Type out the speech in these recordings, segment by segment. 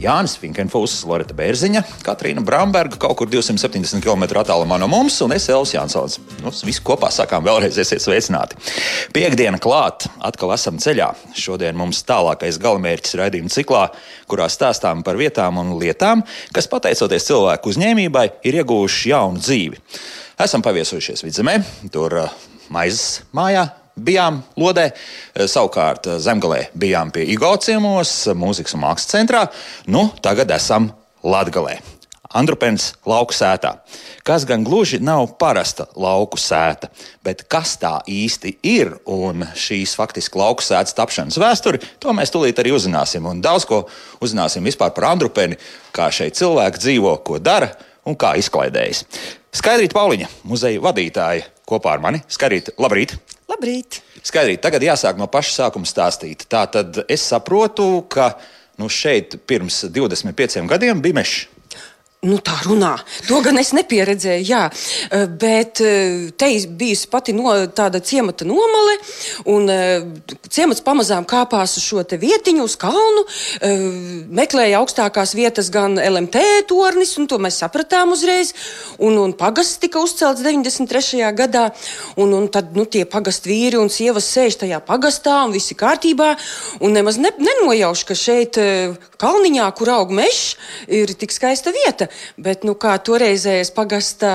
Jānis Finkenfūss, Lorita Bērziņa, Katrīna Bramberga kaut kur 270 km attālumā no mums un es Elvis Jansons. Nu, visi kopā sakām vēlreiz esiet sveicināti. Piektdiena klāt, atkal esam ceļā. Šodien mums tālākais galamērķis raidījuma ciklā, kurā stāstām par vietām un lietām, kas pateicoties cilvēku uzņēmībai ir iegūši jaunu dzīvi. Esam paviesojušies vidzemē, tur uh, maizes mājā, bijām Lodē, eh, savukārt eh, Zemgalē bijām pie Igo ciemos, mūzikas un mākslas centrā. Nu, tagad esam Latgalē. Andrupens lauku sētā. Kas gan gluži nav parasta lauku sēta, bet kas tā īsti ir un šīs faktiski lauku sētas tapšanas vēsturi, to mēs tūlīt arī uzzināsim. Un daudz ko uzzināsim vispār par Andrupeni, kā šeit cilvēki dzīvo, ko dara un kā izklaidējas. Skaidrīt Pauliņa, muzeja vadītāja, kopā ar mani. Skaidrīt, labrīt! Labrīt! Skaidrīt, tagad jāsāk no paša sākuma stāstīt. Tā tad es saprotu, ka nu, šeit pirms 25 gadiem bija mežs. Nu, tā runā. To gan es nepieredzēju, jā. Eh, bet eh, te bijusi pati no, tāda ciemata nomale, un eh, ciemats pamazām kāpās uz šo vietiņu, uz kalnu, meklēja augstākās vietas gan LMT tornis, un to mēs sapratām uzreiz, un, un pagasts tika uzcelts 93. gadā, un, un tad nu, tie pagastu vīri un sievas sēž tajā pagastā, un viss ir kārtībā, un nemaz ne, nenojauš, ka šeit kalniņā, kur aug mežs, ir tik skaista vieta. Bet, nu, kā toreizējais pagasta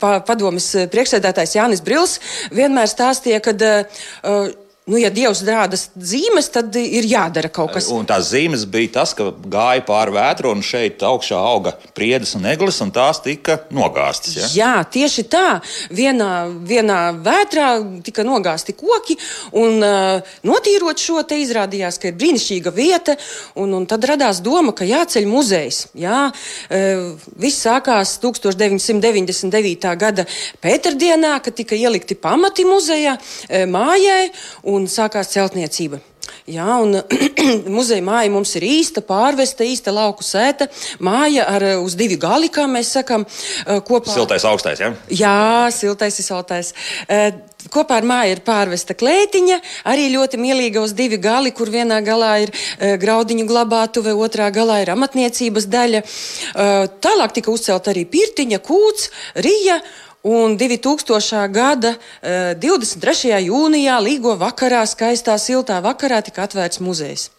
pa, padomis priekšsēdētājs Jānis Brils vienmēr stāstīja, ka uh, Nu, ja Dievs rāda zīmes, tad ir jādara kaut kas. Un tās zīmes bija tas, ka gāja pāri vētru, un šeit augšā auga priedes un eglis, un tās tika nogāztas. Ja? Jā, tieši tā. Vienā, vienā vētrā tika nogāzti koki, un uh, notīrot šo te izrādījās, ka ir brīnišķīga vieta, un, un tad radās doma, ka jāceļ muzejs. Jā, uh, viss sākās 1999. gada pēterdienā, kad tika ielikti pamati muzeja uh, mājai un sākās celtniecība. Jā, un muzeja māja mums ir īsta, pārvesta, īsta lauku sēta. Māja ar uz divi gali, kā mēs sakām, kopā. Siltais, augstais, jā? Ja? Jā, siltais, siltais. Kopā ar māju ir pārvesta klētiņa, arī ļoti mīlīga uz divi gali, kur vienā galā ir graudiņu glabātuve, otrā galā ir amatniecības daļa. Tālāk tika uzcelta arī pirtiņa, kūts, rija Un 2000. gada 23. Eh, jūnijā, Līgo vakarā, skaistā, siltā vakarā, tika atvērts muzejs.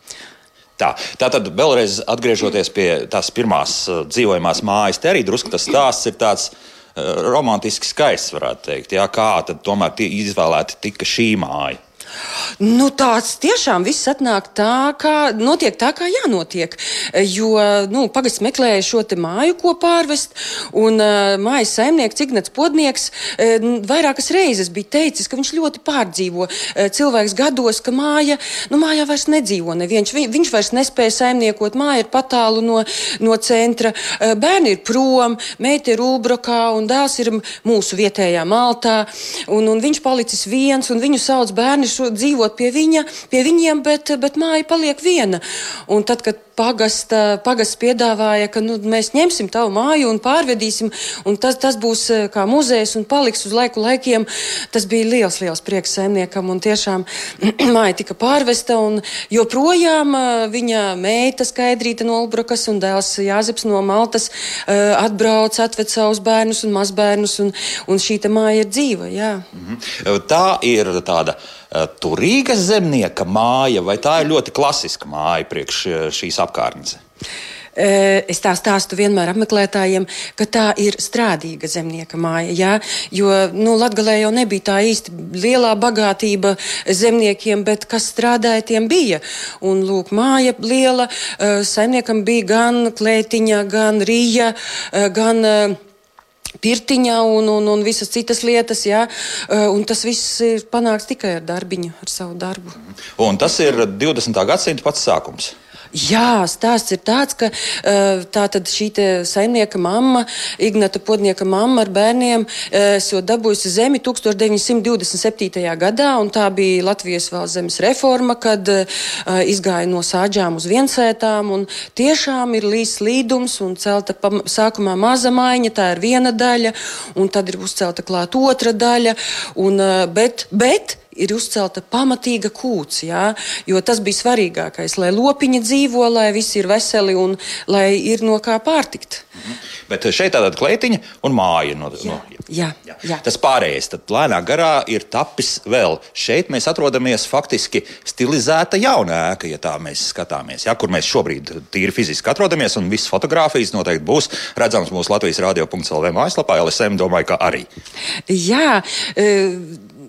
Tā, tā tad vēlreiz atgriežoties pie tās pirmās uh, dzīvojamās mājas, te arī drusku tas stāsts ir tāds uh, romantiski skaists, varētu teikt. Jā, kā tad tomēr izvēlēti tika šī māja? Nu, tāds tiešām viss atnāk tā, kā notiek tā, kā jānotiek. Jo nu, pagasts meklēja šo māju, ko pārvest, un uh, mājas saimnieks Ignats Podnieks uh, vairākas reizes bija teicis, ka viņš ļoti pārdzīvo uh, cilvēks gados, ka māja, nu, mājā vairs nedzīvo neviens. Vi, viņš vairs nespēja saimniekot, māja ir patālu no, no centra, uh, bērni ir prom, meita ir Ulbrokā un dēls ir mūsu vietējā Maltā, un, un viņš palicis viens, un viņu sauc bērni šo dzīvot pie, viņa, pie viņiem, bet, bet māja paliek viena. Un tad, kad pagasta, pagasts piedāvāja, ka nu, mēs ņemsim tavu māju un pārvedīsim, un tas, tas būs eh, kā muzejs un paliks uz laiku laikiem. Tas bija liels, liels prieks saimniekam, un tiešām māja tika pārvesta, un joprojām eh, viņa meita Skaidrīta no Olbrukas un dēls Jāzeps no Maltas eh, atbrauc, atved savus bērnus un mazbērnus, un, un šī māja ir dzīva. Jā. Mhm. Tā ir tāda turīga zemnieka māja, vai tā ir ļoti klasiska māja priekš šīs apkārtnes? Es tā stāstu vienmēr apmeklētājiem, ka tā ir strādīga zemnieka māja. Jā? Jo nu, Latvijā jau nebija tā īsti lielā bagātība zemniekiem, bet kas strādāja, tiem bija. Un lūk, māja liela, saimniekam bija gan klētiņa, gan rīja, gan pirtiņa un, un, un visas citas lietas. Jā, un tas viss ir panākts tikai ar darbiņu, ar savu darbu. Un tas ir 20. gadsimta pats sākums. Jā, stāsts ir tāds, ka tā tad šī saimnieka mamma, Ignata Podnieka mamma ar bērniem, esot dabūjusi zemi 1927. gadā, un tā bija Latvijas valsts zemes reforma, kad izgāja no sāģām uz viensētām, un tiešām ir līs līdums un celta sākumā maza maiņa, tā ir viena daļa, un tad ir uzcelta klāt otra daļa, un, bet, bet ir uzcelta pamatīga kūts, jā, jo tas bija svarīgākais, lai lopiņi dzīvo, lai visi ir veseli un lai ir no kā pārtikt. Mhm. Bet šeit tāda kleitiņa un māja. No, jā, no, jā, jā. Jā. Tas pārējais, tad lēnā garā ir tapis vēl. Šeit mēs atrodamies faktiski stilizēta jauna ēka, ja tā mēs skatāmies, ja, kur mēs šobrīd tīri fiziski atrodamies, un visas fotogrāfijas noteikti būs redzamas mūsu Latvijas radio.lv mājaslapā, LSM domāju, ka arī. Jā, e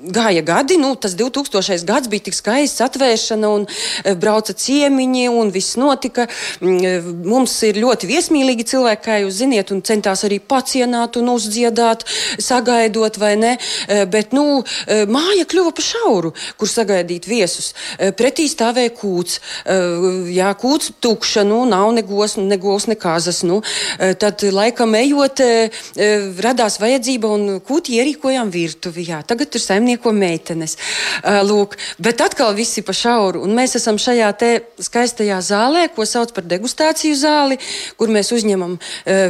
gāja gadi, nu, tas 2000. gads bija tik skaists, atvēršana un e, brauca ciemiņi un viss notika. E, mums ir ļoti viesmīlīgi cilvēki, kā jūs ziniet, un centās arī pacienāt un uzdziedāt, sagaidot vai ne, e, bet, nu, māja kļuva pa šauru, kur sagaidīt viesus. Pretī stāvēja kūts, jā, kūts tukša, nu, nav negos, negos nekazas, nu, tad laikam ejot, radās vajadzība un kūti ierīkojām virtuvi, jā, tagad ir saimnieki saimnieko meitenes. Lūk, bet atkal viss ir pa šauru. Un mēs esam šajā skaistajā zālē, ko sauc par degustāciju zāli, kur mēs uzņemam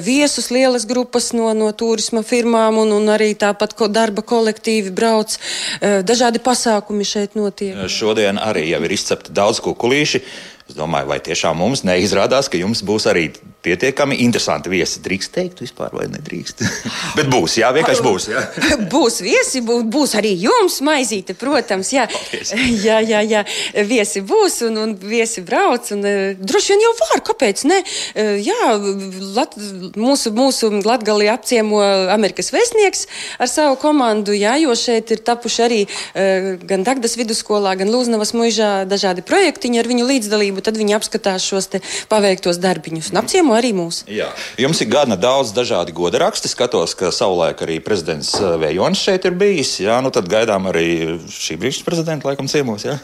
viesus, lielas grupas no, no turisma firmām, un, un arī tāpat ko darba kolektīvi brauc. Dažādi pasākumi šeit notiek. Šodien arī jau ir izcepti daudz kukulīši. Es domāju, vai tiešām mums neizrādās, ka jums būs arī pietiekami interesanti viesi. Drīkst teikt, vispār vai nedrīkst. Bet būs, jā, vienkārši būs. Jā. būs viesi, būs, būs arī jums maizīte, protams. Jā, jā, jā, jā. viesi būs un, un viesi brauc. Un, uh, droši vien jau var, kāpēc ne? Uh, jā, lat, mūsu, mūsu latgali apciemo Amerikas vēstnieks ar savu komandu, jā, jo šeit ir tapuši arī uh, gan Dagdas vidusskolā, gan Lūznavas muižā dažādi projektiņi ar viņu līdzdalību dalību, tad viņi apskatās šos paveiktos darbiņus un apciemo arī mūs. Jā. Jums ir gana daudz dažādi goda raksti. Skatos, ka savulaik arī prezidents eh, Vējonis šeit ir bijis. Jā, nu tad gaidām arī šī brīža prezidenta laikam ciemos. Jā?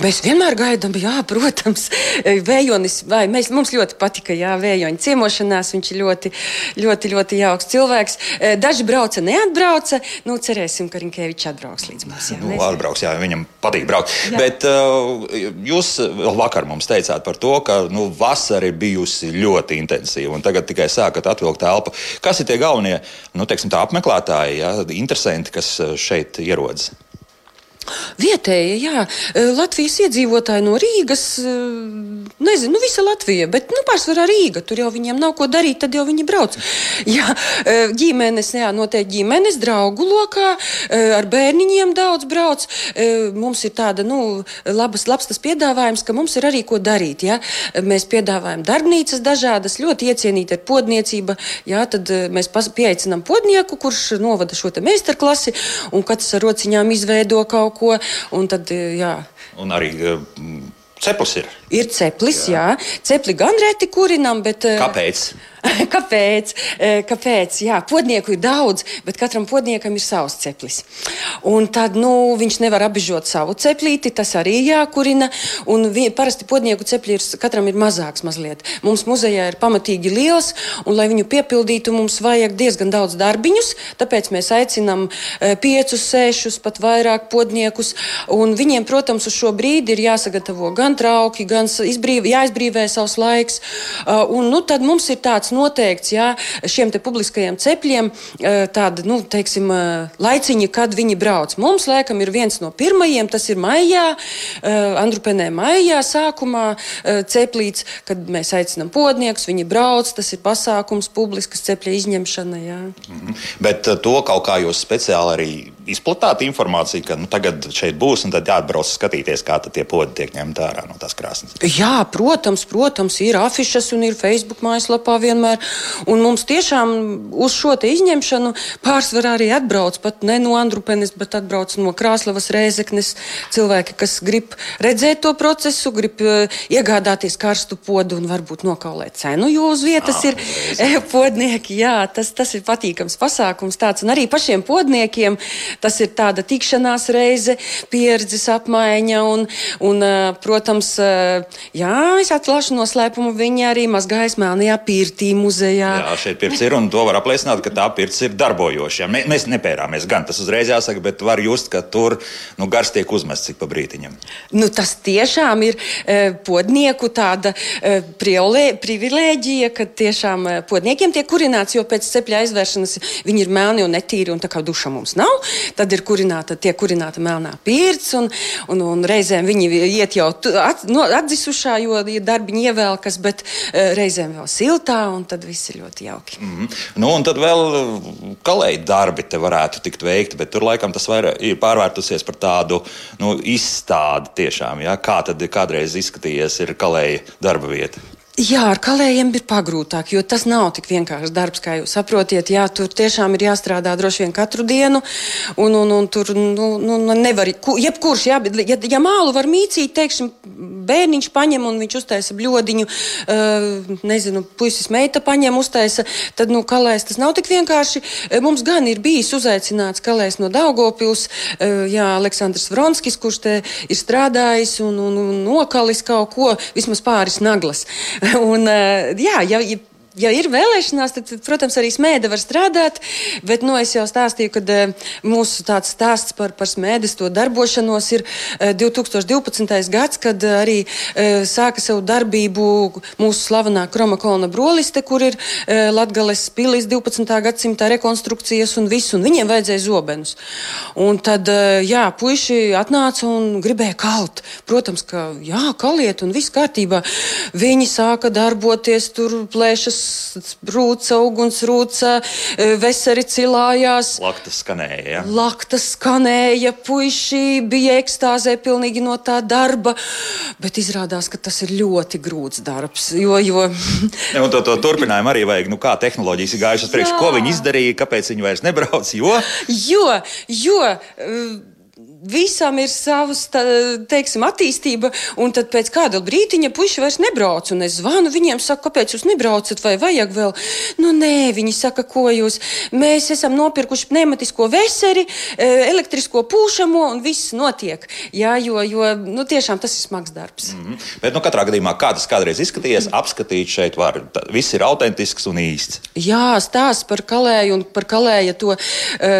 Mēs vienmēr gaidām, jā, protams. Vējonis, vai mēs, mums ļoti patika, jā, Vējoņa ciemošanās. Viņš ir ļoti, ļoti, ļoti jauks cilvēks. Daži brauca, neatbrauca. Nu, cerēsim, ka Rinkēvičs atbrauks līdz mums. Jā, nu, atbrauks, jā, viņam patīk braukt. Jā. Bet uh, jūs vēl vakar mums teicāt par to, ka nu, vasara ir bijusi ļoti intensīva un tagad tikai sākat atvilkt telpu. Kas ir tie galvenie nu, teiksim, apmeklētāji, ja, interesanti, kas šeit ierodas? Vietējie, jā, Latvijas iedzīvotāji no Rīgas, nezinu, nu, visa Latvija, bet nu, pārsvarā Rīga. Tur jau viņiem nav ko darīt, tad jau viņi brauc. Jā, ģimenes, jā, noteikti ģimenes, draugu lokā, ar bērniņiem daudz brauc. Mums ir tāda, nu, labas, labs tas piedāvājums, ka mums ir arī ko darīt. Jā. Mēs piedāvājam darbnīcas dažādas, ļoti iecienīta ir podniecība. Jā, tad mēs pieaicinām podnieku, kurš novada šo te meistarklasi, un katrs ar rociņām izveido kaut ko ko. Un tad, eh, jā. Un arī eh, ceplis ir. Ir ceplis, jā. jā. Cepli gan reti kurinam, bet. Eh, Kāpēc? Kāpēc? Kāpēc? Jā, podnieku ir daudz, bet katram podniekam ir savs ceplis. Un tad nu, viņš nevar apbežot savu ceplīti, tas arī jākurina. Un vi, parasti podnieku cepļi ir, katram ir mazāks mazliet. Mums muzejā ir pamatīgi liels, un lai viņu piepildītu, mums vajag diezgan daudz darbiņus. Tāpēc mēs aicinām piecus, sešus, pat vairāk podniekus. Un viņiem, protams, uz šo brīdi ir jāsagatavo gan trauki, gan izbrīv, jāizbrīvē savs laiks. Un, nu, tad mums ir tāds noteikts, jā, šiem publiskajiem cepļiem, tāda, nu, teiksim, laiciņi, kad viņi brauc. Mums, laikam, ir viens no pirmajiem, tas ir maijā, Andrupenē maijā sākumā ceplīts, kad mēs aicinām podniekus, viņi brauc, tas ir pasākums, publiskas cepļa izņemšana, jā. -hmm. Bet to kaut kā jūs speciāli arī izplatāt informāciju, ka nu, tagad šeit būs un tad jāatbrauc skatīties, kā tie podi tiek ņemti ārā no tās krāsnes. Jā, protams, protams, ir afišas un ir Facebook mājaslapā vienmēr. Un mums tiešām uz šo izņemšanu pārsvarā arī atbrauc pat ne no Andrupenes, bet atbrauc no Krāslavas rēzeknes cilvēki, kas grib redzēt to procesu, grib uh, iegādāties karstu podu un varbūt nokaulēt cenu, jo uz vietas ah, ir reizi. podnieki. Jā, tas, tas ir patīkams pasākums tāds. Un arī pašiem podniekiem tas ir tāda tikšanās reize, pieredzes apmaiņa. Un, un, protams, jā, es atklāšu noslēpumu. Viņi arī mazgājas Melnajā pirtī muzejā. Jā, šeit pirts ir un to var apliecināt, ka tā pirts ir darbojoša. Mē, mēs nepērāmies gan tas uzreiz jāsaka, bet var just, ka tur nu, gars tiek uzmests ik pa brītiņam. Nu, tas tiešām ir e, podnieku tāda e, privilēģija, ka tiešām podniekiem tiek kurināts, jo pēc cepļa aizvēršanas viņi ir melni un netīri un tā kā duša mums nav. Tad ir kurināta, tiek kurināta melnā pirts, un, un, un reizēm viņi iet jau at, no, atdzisušā, jo darbiņi ievelkas, bet uh, reizēm vēl siltā, un tad viss ir ļoti jauki. Mm -hmm. nu, un tad vēl kalēji darbi te varētu tikt veikti, bet tur laikam tas vairāk ir pārvērtusies par tādu nu, izstādi tiešām. Ja? Kā tad kādreiz izskatījies ir kalēji darba vieta? Jā, ar kalējiem ir pagrūtāk, jo tas nav tik vienkāršs darbs, kā jūs saprotiet. Jā, tur tiešām ir jāstrādā droši vien katru dienu, un, un, un tur nu, nu, nu nevar, jebkurš, jā, bet, ja, ja mālu var mīcīt, teiksim, bērniņš paņem un viņš uztaisa bļodiņu, uh, nezinu, puisis meita paņem, uztaisa, tad, nu, kalējs tas nav tik vienkārši. Mums gan ir bijis uzaicināts kalējs no Daugopils, uh, jā, Aleksandrs Vronskis, kurš te ir strādājis un, un, un nokalis kaut ko, vismaz pāris naglas. Un, eh, jā, ja, ja ja ir vēlēšanās, tad, protams, arī smēde var strādāt. Bet nu, es jau stāstīju, ka uh, mūsu tāds stāsts par, par smēdes darbošanos ir uh, 2012. gads, kad uh, arī sāka savu darbību mūsu slavenā Kromakolna broliste, kur ir Latgales pilis 12. gadsimta rekonstrukcijas un viss, un viņiem vajadzēja zobenus. Un tad, jā, puiši atnāca un gribēja kalt. Protams, ka jā, kaliet un viss kārtībā. Viņi sāka darboties, tur plēšas rūca, uguns rūca, e, veseli cilājās. Lakta skanēja. Ja? Lakta skanēja, puiši bija ekstāzē pilnīgi no tā darba, bet izrādās, ka tas ir ļoti grūts darbs. Jo, jo... ne, to, to turpinājumu arī vajag, nu kā tehnoloģijas ir gājušas priekš, ko viņi izdarīja, kāpēc viņi vairs nebrauc, jo? Jo, jo visam ir savs, tā, teiksim, attīstība, un tad pēc kāda brīdiņa puiši vairs nebrauc. Un es zvanu viņiem, saku, kāpēc jūs nebraucat, vai vajag vēl? Nu, nē, viņi saka, ko jūs. Mēs esam nopirkuši pneumatisko veseri, e, elektrisko pūšamo, un viss notiek. Jā, jo, jo nu, tiešām tas ir smags darbs. Mm -hmm. Bet, nu, katrā gadījumā, kā tas kādreiz izskatījies, mm. apskatīt šeit var. Viss ir autentisks un īsts. Jā, stāsts par kalēju un par kalēja to uh,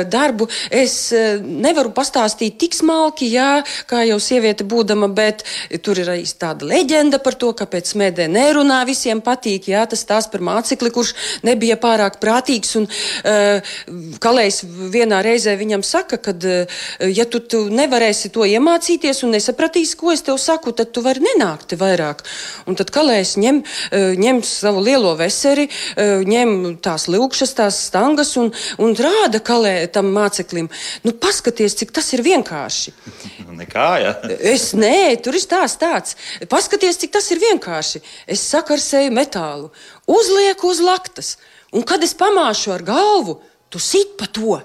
darbu. Es uh, nevaru pastāstīt tik tik smalki, jā, kā jau sieviete būdama, bet tur ir arī tāda leģenda par to, kāpēc smēdē nerunā, visiem patīk, jā, tas tās par mācekli, kurš nebija pārāk prātīgs, un uh, Kalējs vienā reizē viņam saka, ka, uh, ja tu, tu nevarēsi to iemācīties un nesapratīsi, ko es tev saku, tad tu vari nenākt vairāk. Un tad Kalējs ņem, uh, ņem savu lielo veseri, uh, ņem tās lūkšas, tās stangas un, un rāda Kalē tam māceklim, nu paskaties, cik tas ir vienkārši vienkārši. Nekā, ja? es nē, tur ir tās tāds. Paskaties, cik tas ir vienkārši. Es sakarsēju metālu, uzlieku uz laktas, un kad es pamāšu ar galvu, tu sit pa to.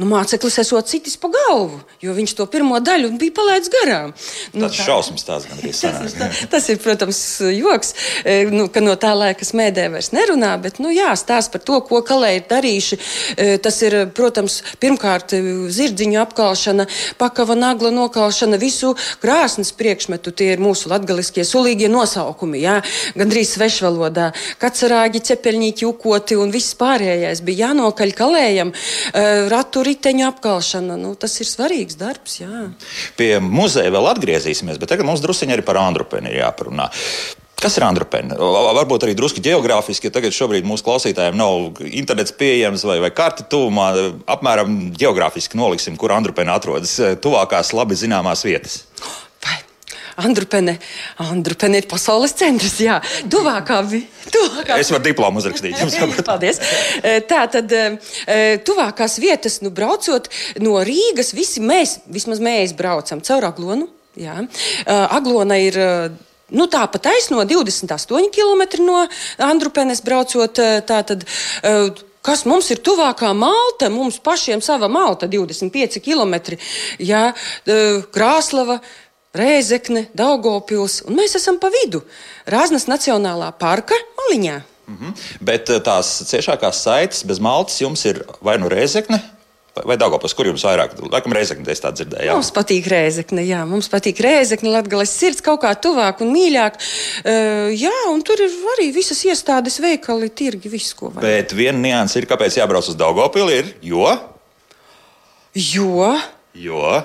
Nu, māceklis esot citis pa galvu, jo viņš to pirmo daļu bija palaidis garām. Nu, tas ir šausmas tās gan arī sanās. tas, tas ir, protams, joks, e, nu, ka no tā laika smēdē vairs nerunā, bet, nu jā, stāst par to, ko kalē ir darījuši. E, tas ir, protams, pirmkārt e, zirdziņu apkalšana, pakava nagla nokalšana, visu krāsnes priekšmetu. Tie ir mūsu latgaliskie sulīgie nosaukumi, jā, gandrīz svešvalodā. Kacerāģi, cepeļņīķi, ukoti un viss pārējais bija jānokaļ kalējam. Ratu riteņu apkalšana. Nu, tas ir svarīgs darbs. Jā. Pie muzeja vēl atgriezīsimies, bet tagad mums druskuļi arī par Andrupeni ir jāparunā. Kas ir Andrupēna? Varbūt arī drusku geogrāfiski, ja tagad šobrīd mūsu klausītājiem nav internets pieejams vai, vai karti tuvumā, apmēram geogrāfiski noliksim, kur Andrupēna atrodas tuvākās labi zināmās vietas. Andrupene, Andrupene ir pasaules centrs. Jā, tuvākā. tuvākā. Es varu diplomu uzrakstīt. Paldies. E, tā tad e, e, tuvākās vietas, nu, braucot no Rīgas, visi mēs, vismaz mēs braucam caur Aglonu. Jā. Aglona ir. Nu, tā pat taisno 28 km no Andrupenes braucot. Tātad, Kas mums ir tuvākā malta? Mums pašiem sava malta, 25 km. Jā, Krāslava, Rēzekne, Daugopils, un mēs esam pa vidu Rāznas Nacionālā parka maliņā. Mm -hmm. Bet eh, tās ciešākās saites bez Maltas jums ir vai nu Rēzekne, Vai Daugopils, kur jums vairāk? Laikam Reizekne, es tā dzirdēju. Jā. Mums patīk Rēzekne, jā, mums patīk Rēzekne, Latgales sirds kaut kā tuvāk un mīļāk. Uh, jā, un tur ir arī visas iestādes, veikali, tirgi, viss, ko vajag. Bet viena nianses ir, kāpēc jābrauc uz Daugopili, ir, jo, Jo. jo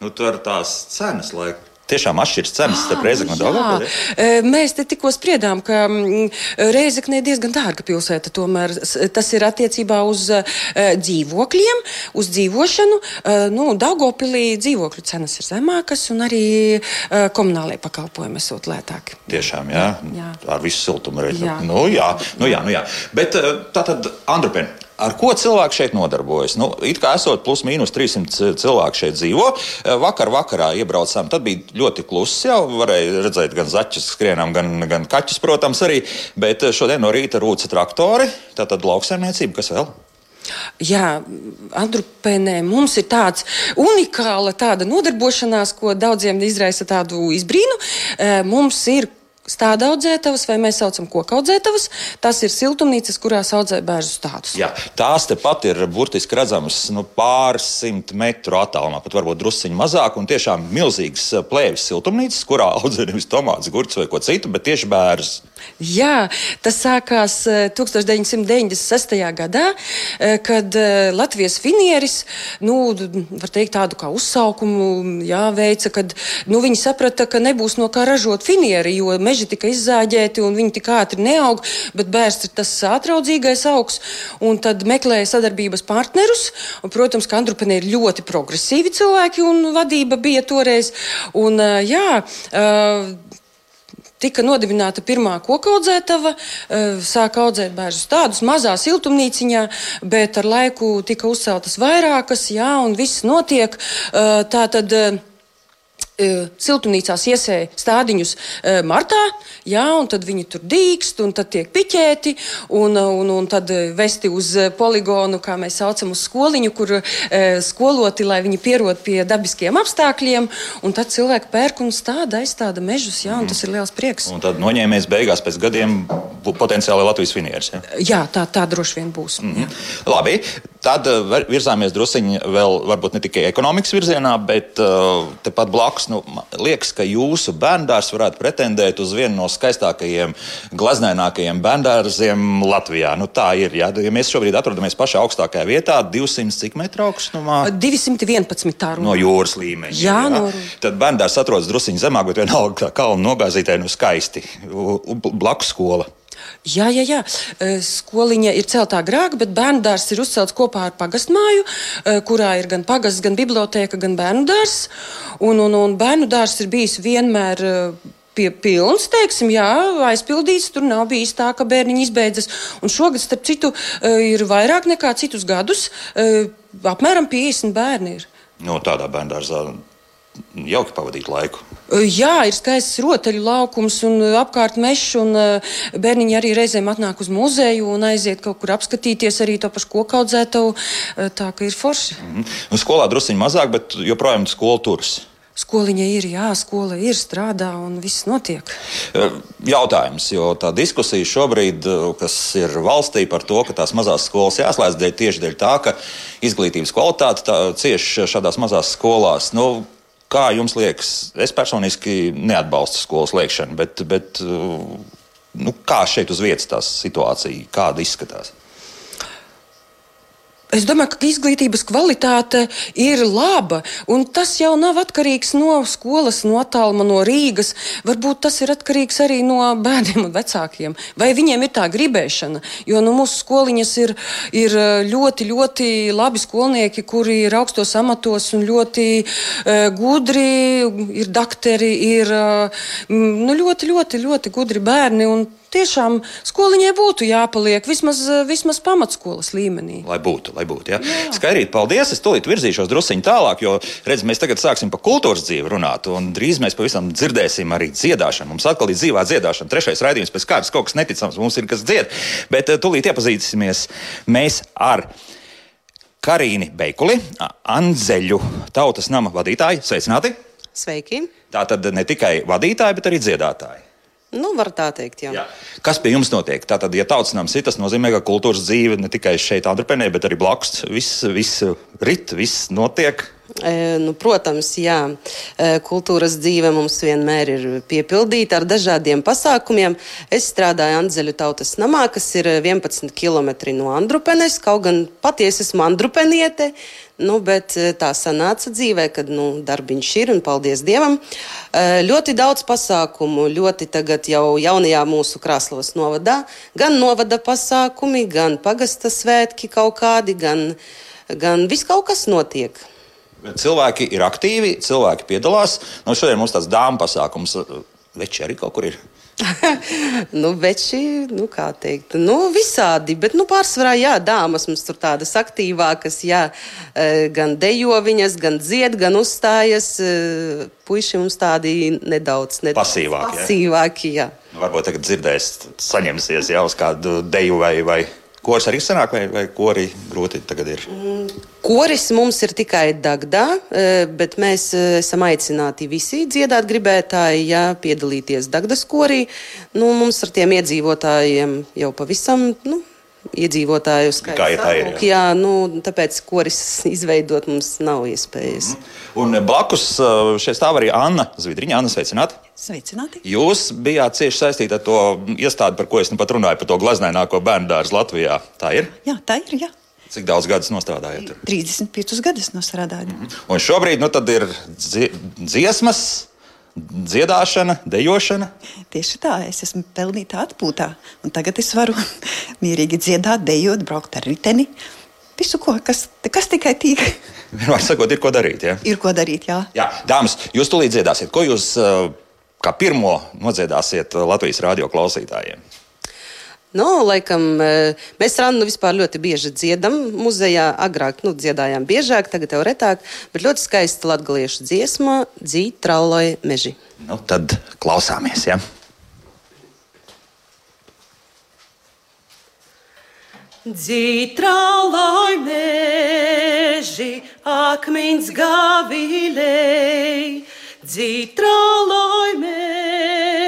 nu, tur tās cenas laikam. Tiešām atšķiras cenas starp Reizeknu un E, mēs te tikko spriedām, ka mm, Reizekne ir diezgan dārga pilsēta. Tomēr tas ir attiecībā uz dzīvokļiem, uz dzīvošanu. Nu, Daugopilī dzīvokļu cenas ir zemākas un arī komunālajie pakalpojumi esot lētāki. Tiešām, jā, Jā. ar visu siltumu reizi. Jā. Nu, jā, nu, jā, nu, jā. Bet tā tad, Andrupen, ar ko cilvēki šeit nodarbojas? Nu, it kā esot plus mīnus 300 cilvēku šeit dzīvo. Eh, Vakar vakarā iebraucām, tad bija ļoti kluss jau. Varēja redzēt gan zaķus skrienam, gan, gan kaķus, protams, arī. Bet eh, šodien no rīta rūca traktori, tā tad lauksaimniecība, kas vēl? Jā, Andrupēnē mums ir tāds unikāla tāda nodarbošanās, ko daudziem izraisa tādu izbrīnu. Eh, Mums ir stāda audzētavas, vai mēs saucam koku audzētavas. Tas ir siltumnīcas, kurās audzē bērnu stādus. Jā, tās tepat ir burtiski redzamas nu, pāris simt metru attālumā, pat varbūt drusciņi mazāk. Un tiešām milzīgs eh, plēvis siltumnīcas, kurā audzē nevis tomātus, gurķus vai ko citu, bet tieši bērns. Jā, tas sākās eh, 1996. gadā, eh, kad eh, Latvijas finieris, nu, var teikt, tādu kā uzsaukumu jā, veica, kad nu, viņi saprata, ka nebūs no kā ražot finieri, jo meži tika izzāģēti un viņi tik ātri neaug, bet bērns ir tas atraudzīgais augs, un tad meklēja sadarbības partnerus. Un, protams, ka Andrupene ir ļoti progresīvi cilvēki un vadība bija toreiz. Un, eh, jā, eh, Tika nodibināta pirmā koku audzētava, eh, sāka audzēt bērnus tādus mazā siltumnīciņā, bet ar laiku tika uzceltas vairākas, jā, un viss notiek. Eh, Tā tad eh, siltumnīcās iesēja stādiņus eh, martā, jā, un tad viņi tur dīkst, un tad tiek piķēti, un, un, un tad eh, vesti uz poligonu, kā mēs saucam, uz skoliņu, kur skoloti, lai viņi pierod pie dabiskiem apstākļiem, un tad cilvēki pērk un stāda, aizstāda mežus, jā, un tas ir liels prieks. Un tad noņēmies beigās pēc gadiem potenciāli Latvijas finieris. Ja? Jā, tā, tā droši vien būs. Mhm. Labi, tad eh, virzāmies druskuļi vēl, varbūt ne tikai ekonomikas virzienā, bet uh, tepat blakus. Nu, liekas, ka jūsu bērndārs varētu pretendēt uz vienu no skaistākajiem, glaznainākajiem bērndārziem Latvijā. Nu, tā ir. Ja, ja mēs šobrīd atrodamies pašā augstākajā vietā, 200 cik metru augstumā. 211 tā runa. No jūras līmeņa. Jā, no- Tad bērns atrodas druskuļi zemāk, bet vienalga tā kalna nogāzītē, nu skaisti. Blakus skola. Jā, jā, jā. Skoliņa ir celta agrāk, bet bērnu dārzs ir uzcelts kopā ar pagastmāju, kurā ir gan pagasts, gan biblioteka, gan bērnu dārzs. Un, un, un bērnu dārzs ir bijis vienmēr. Pie pilns, teiksim, jā, aizpildīts. Tur nav bijis tā, ka bērniņi izbeidzas. Un šogad, starp citu, ir vairāk nekā citus gadus. Apmēram 50 bērni ir. No tādā bērngārzā jauki pavadīt laiku. Jā, ir skaists rotaļu laukums un apkārt mežs. un, Bērniņi arī reizēm atnāk uz muzeju un aiziet kaut kur apskatīties arī to pašu koku audzētavu. uh, Tā ka ir forši. Mhm. Nu, skolā druskuļi mazāk, bet joprojām skola turas. Skoliņa ir, jā, skola ir, strādā un viss notiek. Jautājums, jo tā diskusija šobrīd, kas ir valstī par to, ka tās mazās skolas jāslēdz dēļ, tieši dēļ tā, ka izglītības kvalitāte tā, cieš šādās mazās skolās. Nu, kā jums liekas, es personiski neatbalstu skolas slēgšanu, bet, bet eh, nu, kā šeit uz vietas tā situācija, kāda izskatās? Es domāju, ka izglītības kvalitāte ir laba, un tas jau nav atkarīgs no skolas, no attāluma, no Rīgas. Varbūt tas ir atkarīgs arī no bērniem un vecākiem. Vai viņiem ir tā gribēšana? Jo nu, mūsu skoliņas ir, ir ļoti, ļoti labi skolnieki, kuri ir augstos amatos un ļoti uh, gudri, ir dakteri, ir uh, nu, ļoti, ļoti, ļoti gudri bērni. Tiešām skoliņai būtu jāpaliek vismaz, vismaz pamatskolas līmenī. Lai būtu, lai būtu. Ja? Skaidrīt, paldies. Es tūlīt virzīšos druskuļi tālāk, jo redz, mēs tagad sāksim par kultūras dzīvi runāt. Un drīz mēs pavisam dzirdēsim arī dziedāšanu. Mums atkal ir dzīvā dziedāšana. Trešais raidījums pēc kārtas kaut kas neticams. Mums ir kas dzied. Bet eh, tūlīt iepazīsimies mēs ar. Karīni Beikuli, Anzeļu tautas nama vadītāju. Sveicināti! Sveiki! Tā tad ne tikai vadītāji, bet arī dziedātāji. Nu, var tā teikt, jā. jā. Kas pie jums notiek? Tātad, ja tautas nams ir, tas nozīmē, ka kultūras dzīve ne tikai šeit, Andrupēnē, bet arī blakus. Viss, viss rit, viss notiek. Nu, protams, jā. E, kultūras dzīve mums vienmēr ir piepildīta ar dažādiem pasākumiem. Es strādāju Andzeļu tautas namā, kas ir 11 km no Andrupenes, kaut gan patiesi esmu Andrupeniete. Nu, bet eh, tā sanāca dzīvē, kad nu, darbiņš ir un paldies Dievam. Eh, ļoti daudz pasākumu, ļoti tagad jau jaunajā mūsu krāslos novadā. Gan novada pasākumi, gan pagasta svētki kaut kādi, gan, gan viss kaut kas notiek. Cilvēki ir aktīvi, cilvēki piedalās. Nu, šodien mums tāds dāmas pasākums, veči arī kaut kur ir. nu, veči, nu, kā teikt, nu, visādi, bet, nu, pārsvarā, jā, dāmas mums tur tādas aktīvākas, jā, e, gan dejo viņas, gan dzied, gan uzstājas. E, puiši mums tādi nedaudz, nedaudz pasīvāki. pasīvāki jā. Jā. Nu, varbūt tagad dzirdēs, saņemsies jau uz kādu deju vai, vai Koris arī sanāk, vai, vai kori grūti tagad ir? Mm, koris mums ir tikai Dagdā, e, bet mēs e, esam aicināti visi dziedāt gribētāji, ja piedalīties Dagdas korī. Nu, mums ar tiem iedzīvotājiem jau pavisam. Nu, iedzīvotāju skaits. Kā ir tā ir? Jā, jā nu, tāpēc koris izveidot mums nav iespējas. Mm -hmm. Un blakus e, šeit stāv arī Anna Zvidriņa. Anna, sveicināti! Sveicināti! Jūs bijāt cieši saistīti ar to iestādi, par ko es nu pat runāju, par to glaznaināko bērnu dārzu Latvijā. Tā ir? Jā, tā ir. Jā. Cik daudz gadus strādājat? 35 gadus strādāju. Mm -hmm. Un šobrīd nu, ir dziesmas, dziedāšana, dejošana. Tieši tā, es esmu pelnīta atpūtā. Tagad es varu mierīgi dziedāt, dejot, braukt ar riteni. Visu, ko, kas, kas tikai tīk. Vienmēr sakot, ir ko darīt. Ja? Ir ko darīt, jā. jā. Dāmas, jūs tūlīt dziedāsiet. Ko jūs uh, kā pirmo nodziedāsiet Latvijas radio klausītājiem? Nu, laikam, e, mēs Rannu vispār ļoti bieži dziedam. Muzejā agrāk nu, dziedājām biežāk, tagad jau retāk, bet ļoti skaista latgaliešu dziesma Dzīve trauloja meži. Nu, tad klausāmies, ja? Dzītrālai meži, akmens gavilei, Dzītrāloj meži,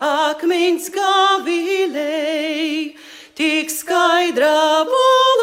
akmens gavilei, tik skaidrā valodā,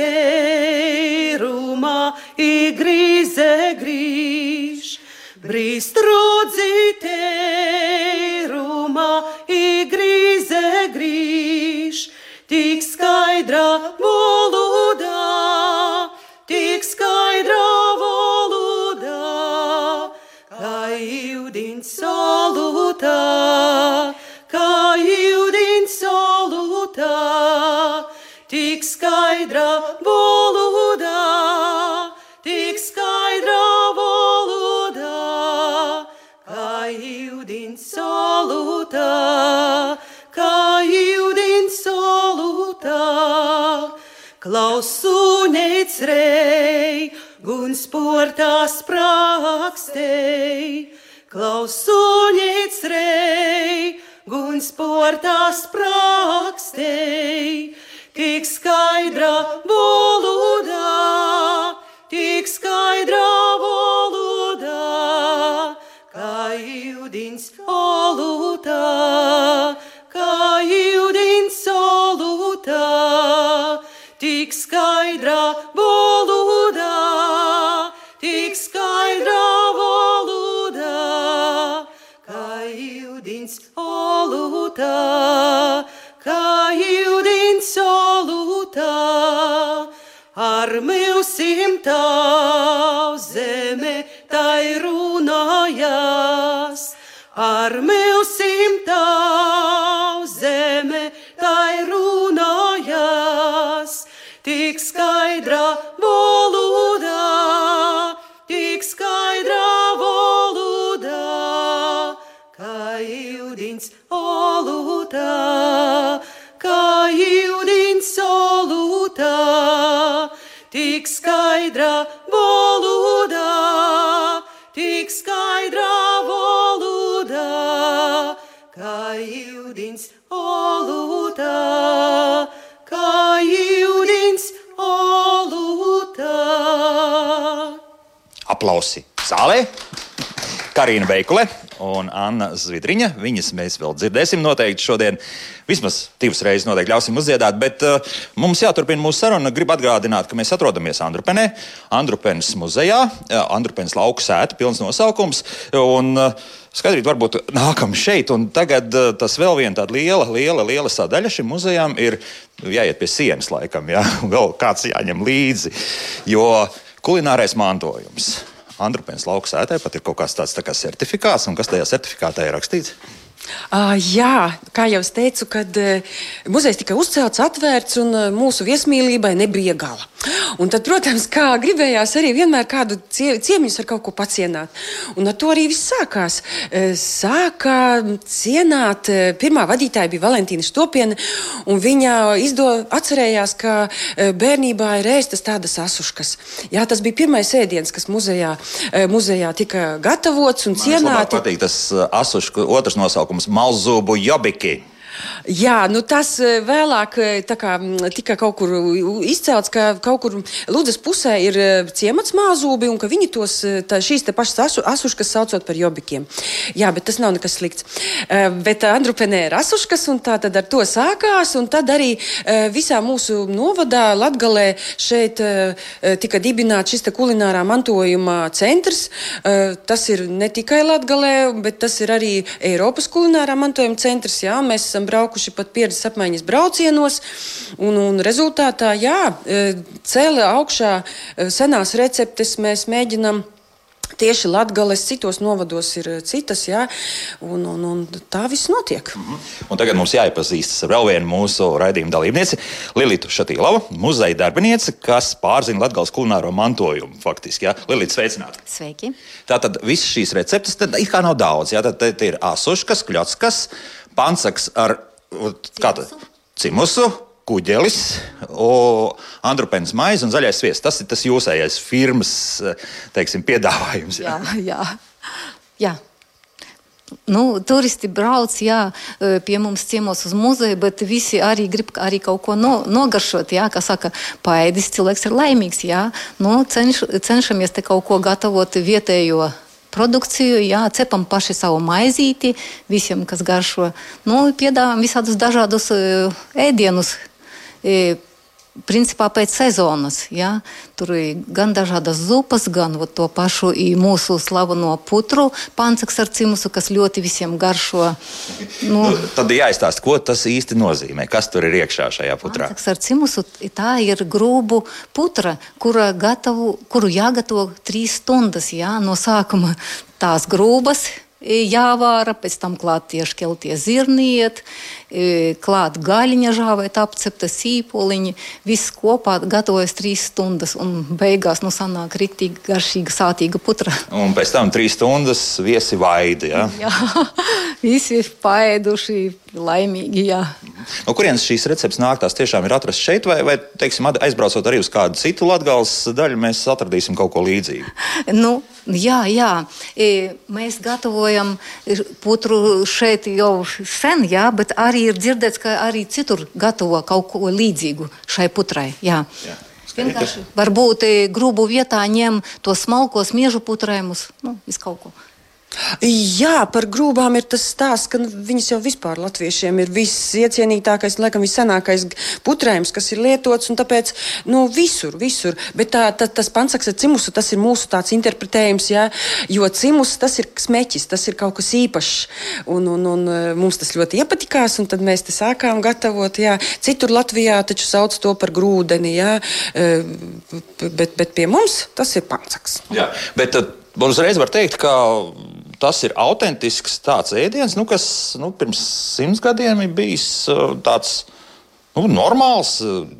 rudzītērumā, igrīze grīž. Brīst rudzītērumā, igrīze grīž. Tik skaidrā valodā, tik skaidrā jūdins solūtā, valodā, tik skaidrā valodā, kā jūdins solūtā, kā jūdins solūtā, klausu necrei, gun sportā sprākstei, klausuņiec Pinto. Aplausi zālē! Karina Veikule un Anna Zvidriņa. Viņas mēs vēl dzirdēsim noteikti šodien. Vismaz divas reizes noteikti ļausim uzdziedāt, bet uh, mums jāturpina mūsu saruna. Gribu atgādināt, ka mēs atrodamies Andrupenē, Andrupenes muzejā, uh, Andrupenes lauku sēta, pilns nosaukums. Un, uh, Skaidrīt, varbūt nākam šeit, un tagad uh, tas vēl viena tāda liela, liela, liela sadaļa šim muzejam ir jāiet pie sienas, laikam, jā, vēl kāds jāņem līdzi, jo kulinārais mantojums. Andrupēns lauka sētē pat ir kaut kāds tāds tā kā certifikāts, un kas tajā certifikātā ir rakstīts? Uh, jā, kā jau teicu, kad uh, muzejs tika uzcelts, atvērts un uh, mūsu viesmīlībai nebija gala. Un tad, protams, kā gribējās arī vienmēr kādu cie, ciemiņus ar kaut ko pacienāt. Un ar to arī viss sākās. Uh, sākā cienāt, uh, pirmā vadītāja bija Valentīna Stopiena, un viņa izdo, atcerējās, ka uh, bērnībā ir ēstas tādas asuškas. Jā, tas bija pirmais ēdiens, kas muzejā, muzejā tika gatavots un Man cienāts. patīk tas asušu otrs nosaukums - Malzūbu Jobiki. Jā, nu tas eh, vēlāk eh, kā, mm, tika kaut kur izcelts, ka kaut kur Lūdzes pusē ir eh, ciemats māzūbi un ka viņi tos tā, šīs te pašas asu, asuškas saucot par jobikiem. Jā, bet tas nav nekas slikts. Bet Andrupenē ir asuškas un tā tad ar to sākās un tad arī visā mūsu novadā Latgalē šeit tika dibināts šis te kulinārā mantojuma centrs. Tas ir ne tikai Latgalē, bet tas ir arī Eiropas kulinārā mantojuma centrs. Jā, mēs esam braukuši pat pieredzes apmaiņas braucienos, un, un rezultātā, jā, cēlē augšā senās receptes mēs mēģinām. Tieši Latvijas citos novados ir citas, jā, un, un, un tā viss notiek. Un tagad mums jāiepazīstas ar vēl vienu mūsu raidījuma dalībnieci, Lilitu Šatīlovu, muzeja darbinieci, kas pārzina Latvijas kulināro mantojumu. Faktiski, jā, Lilita, sveicināti! Sveiki! Tātad visas šīs receptes, tad it kā nav daudz. Jā, tad ir asuškas, kļotskas, pansaks ar tā, cimusu. Kuģelis, Andrupēns maize un zaļais sviests. Tas ir tas jūsējais firmas teiksim, piedāvājums. Jā, jā. jā. Nu, turisti brauc jā, pie mums ciemos uz muzeju, bet visi arī grib arī kaut ko no, nogaršot. Jā, kā saka, paēdis cilvēks ir laimīgs. Jā. Nu, cenš, cenšamies te kaut ko gatavot vietējo produkciju, jā, cepam paši savu maizīti, visiem, kas garšo. Nu, piedāvājam visādus dažādus ēdienus. Principā pēc sezonas. Ja? Tur ir gan dažādas zupas, gan to pašu mūsu slaveno putru, pansaks ar cimusu, kas ļoti visiem garšo. Nu, nu, tad jāizstāsta, ko tas īsti nozīmē. Kas tur ir iekšā šajā putrā? Pansaks ar cimusu tā ir grūbu putra, kura gatavu, kuru jāgatavo trīs stundas ja? no sākuma tās grūbas jāvāra, pēc tam klāt tieši keltie zirniet, klāt gaļiņa žāvēt, apcepta sīpoliņi. Viss kopā gatavojas trīs stundas un beigās nu sanāk riktīgi garšīga, sātīga putra. Un pēc tam trīs stundas viesi vaidi, ja? Jā, visi ir paēduši, laimīgi, jā. No kurienes šīs receptes nāk? Tās tiešām ir atrastas šeit, vai, vai teiksim, aizbraucot arī uz kādu citu latgales daļu, mēs atradīsim kaut ko līdzīgu? Nu, jā, jā. Mēs gatavojam putru šeit jau sen, jā, bet arī ir dzirdēts, ka arī citur gatavo kaut ko līdzīgu šai putrai. Jā. Jā. Vienkārši varbūt grubu vietā ņem to smalkos miežu putrējumus, nu, visu kaut ko. Jā, par grūbām ir tas stāsts, ka nu, viņas jau vispār latviešiem ir visiecienītākais, laikam, vissenākais putrējums, kas ir lietots, un tāpēc, nu, visur, visur. Bet tā, tā, tas pansaks ar cimusu, tas ir mūsu tāds interpretējums, jā, jo cimus tas ir smeķis, tas ir kaut kas īpašs, un, un, un mums tas ļoti iepatikās, un tad mēs te sākām gatavot, jā. Citur Latvijā taču sauc to par grūdeni, jā, bet, bet pie mums tas ir pansaks. Jā, bet tad uzreiz var teikt, ka tas ir autentisks tāds ēdiens, nu, kas nu, pirms simts gadiem ir bijis tāds nu, normāls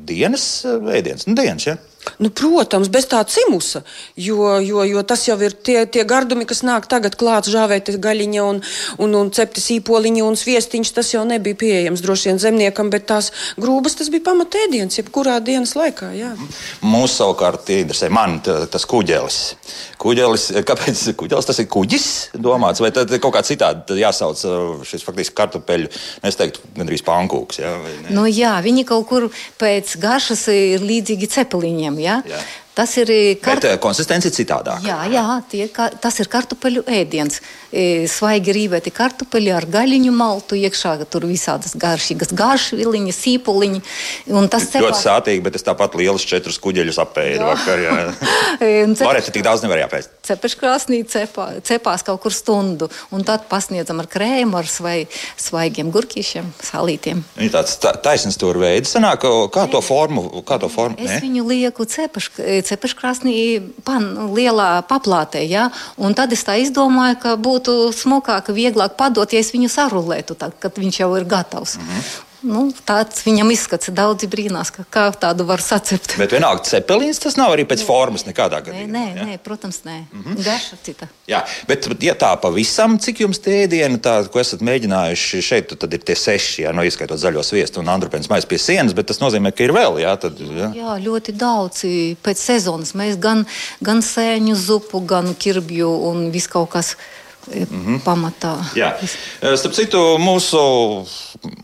dienas ēdiens. Nu, dienas, ja? Nu, protams, bez tā cimusa, jo, jo, jo tas jau ir tie, tie gardumi, kas nāk tagad klāts žāvēta gaļiņa un, un, un cepti sīpoliņi un sviestiņš. Tas jau nebija pieejams droši vien zemniekam, bet tās grūbas tas bija pamatēdiens, jebkurā dienas laikā. Jā. Mūsu savukārt interesē man tas kuģelis. kuģelis. Kāpēc kuģelis tas ir kuģis domāts, vai tad kaut kā citādi tad jāsauc uh, šis faktiski kartupeļu, nu, es teiktu, gandrīz pankūks. Jā? Nu, jā, viņi kaut kur pēc garšas ir līdzīgi cepeliņiem. ja. Tas ir eh, Bet kart... uh, konsistence ir citādāka. Jā, jā tie, ka, tas ir kartupeļu ēdiens. E, Svaigi rīvēti kartupeļi ar gaļiņu maltu iekšā, tur visādas garšīgas garšviliņas, sīpoliņi. Un tas Ļoti cepās- sātīgi, bet es tāpat lielus četrus kuģeļus apēdu vakar. E, cep- Varētu tik daudz nevar jāpēst. Cepeškrāsnī cepā, cepās kaut kur stundu, un tad pasniedzam ar krēmu, ar svai, svaigiem gurkīšiem, salītiem. Viņa tāds ta- taisnīgs tur veids, sanāk, kā to formu, kā to formu. Es ne? viņu lieku cepeškrāsnī, pan, lielā paplātē, ja? un tad es tā izdomāju, ka būtu smukāk, vieglāk padot, ja es viņu sarulētu, tad, kad viņš jau ir gatavs. Mhm. Nu, tāds viņam izskats daudzi brīnās, ka kā tādu var sacept. Bet vienalga, cepelīns tas nav arī pēc formas nekādā Nē, gadījumā. nē, ja? nē, protams, nē. Mm. -hmm. Garša cita. Jā, bet, ja tā pavisam, cik jums tie ēdieni, tā, ko esat mēģinājuši šeit, tad ir tie seši, jā, no ieskaitot zaļo sviestu un andrupēnas maizi pie sienas, bet tas nozīmē, ka ir vēl, jā, tad, jā. Jā, ļoti daudz pēc sezonas. Mēs gan, gan sēņu zupu, gan kirbju un viss kaut kas mm -hmm. pamatā. Jā. Starp citu, mūsu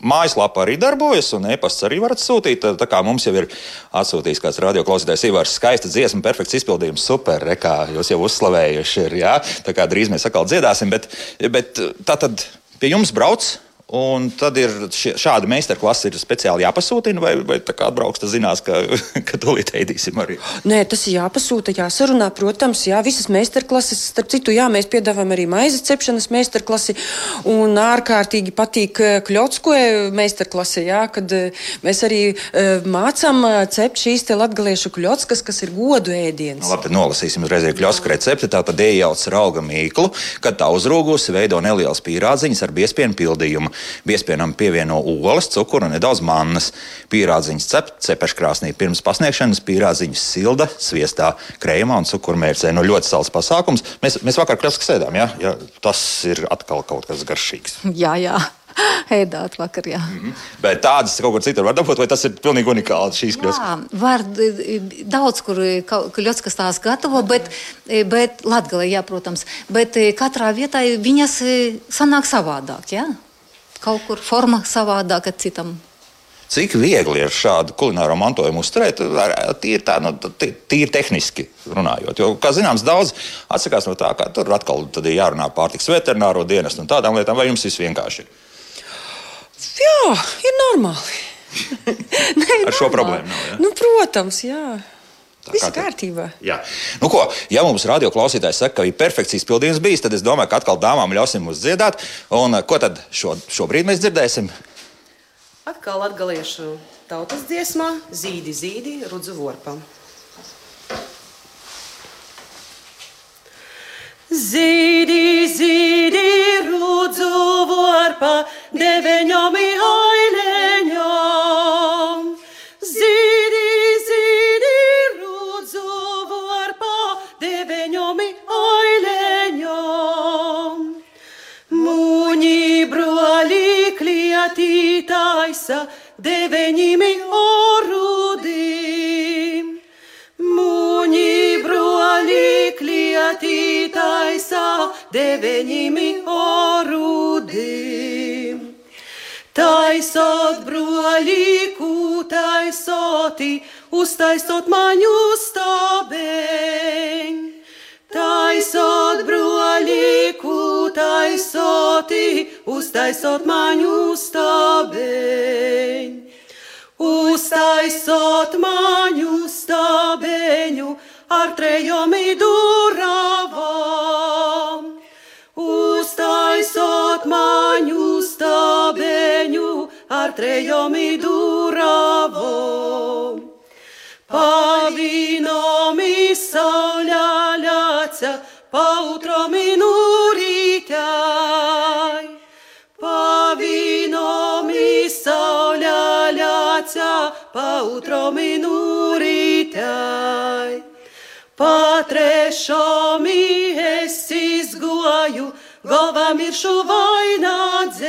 mājaslapā arī darbojas, un e-pasts arī varat sūtīt. Tā kā mums jau ir atsūtījis kāds radioklausītājs, Ivars, skaista dziesma, perfekts izpildījums, super, re, kā jūs jau uzslavējuši ir. Jā? Tā kā drīz mēs atkal dziedāsim, bet, bet tā tad pie jums brauc. Un tad ir šie- šāda meistarklase, ir speciāli jāpasūtina, vai, vai tā kā atbrauks, tas zinās, ka, ka tūlīt ēdīsim arī. Nē, tas ir jāpasūta, jāsarunā. Protams, jā, visas meistarklases. Starp citu, jā, mēs piedāvājam arī maizes cepšanas meistarklasi. Un ārkārtīgi patīk eh, kļotskoja meistarklase, jā, kad eh, mēs arī eh, mācām cept šīs te latgaliešu kļotskas, kas ir godu ēdiens. Nu, labi, tad nolasīsim uzreiz arī kļosku recepti. Tā tad iejauc rauga mīklu, kad tā uzrūgusi, veido nelielas pīrādziņas ar biespienu pildījumu. Biespienam pievieno olas, cukuru nedaudz mannas. Pīrādziņas cep, cepeškrāsnī pirms pasniegšanas, pīrādziņas silda, sviestā, krējumā un cukurmērcē. Nu, ļoti salds pasākums. Mēs, mēs vakar kļosku sēdām, ja? ja? Tas ir atkal kaut kas garšīgs. Jā, jā. Ēdāt vakar, jā. Bet tādas kaut kur citur var dabūt, vai tas ir pilnīgi unikāls šīs kļoskas? Jā, var daudz, kur ļoti kas tās gatavo, bet, bet Latvijā, jā, protams, bet eh, katrā vietā viņas sanāk savādāk. Jā? Kaut kur forma savādāka citam. Cik viegli ir šādu kulināro mantojumu uzturēt, tīri, tā, nu, tīri tehniski runājot. Jo, kā zināms, daudz atsakās no tā, ka tur atkal tad ir jārunā pārtiks veterināro dienestu un tādām lietām, vai jums viss vienkārši ir. Jā, ir normāli. Nē, Ar šo normāli. problēmu nav, jā? Nu, protams, jā. Tā Viss te- kārtībā. Jā. Nu, ko, ja mums radioklausītājs saka, ka ir perfekts izpildījums bijis, tad es domāju, ka atkal dāmām ļausim mums dziedāt. Un, ko tad šo, šobrīd mēs dzirdēsim? Atkal atgaliešu tautas dziesmā Zīdi, zīdi, rudzu vorpam. Zīdi, zīdi, rudzu vorpa, deveņom i taisa, deveņimi orudim. Muņi broli klieti taisa, deveņimi orudim. Taisot broli, kūtaisoti, uztaisot maņu stabeņ. Taisot broli, kūtaisoti, uztaisot maņu stabeņ. Uztaisot maņu stabeņu ar trejomi duravam. Uztaisot maņu stabeņu ar trejomi duravam. Pavinomi sauļā ļaca, pautromi Pautromi nurītāj. meitai. Patrešomi es izgoju, galvā miršu vainādzeņš.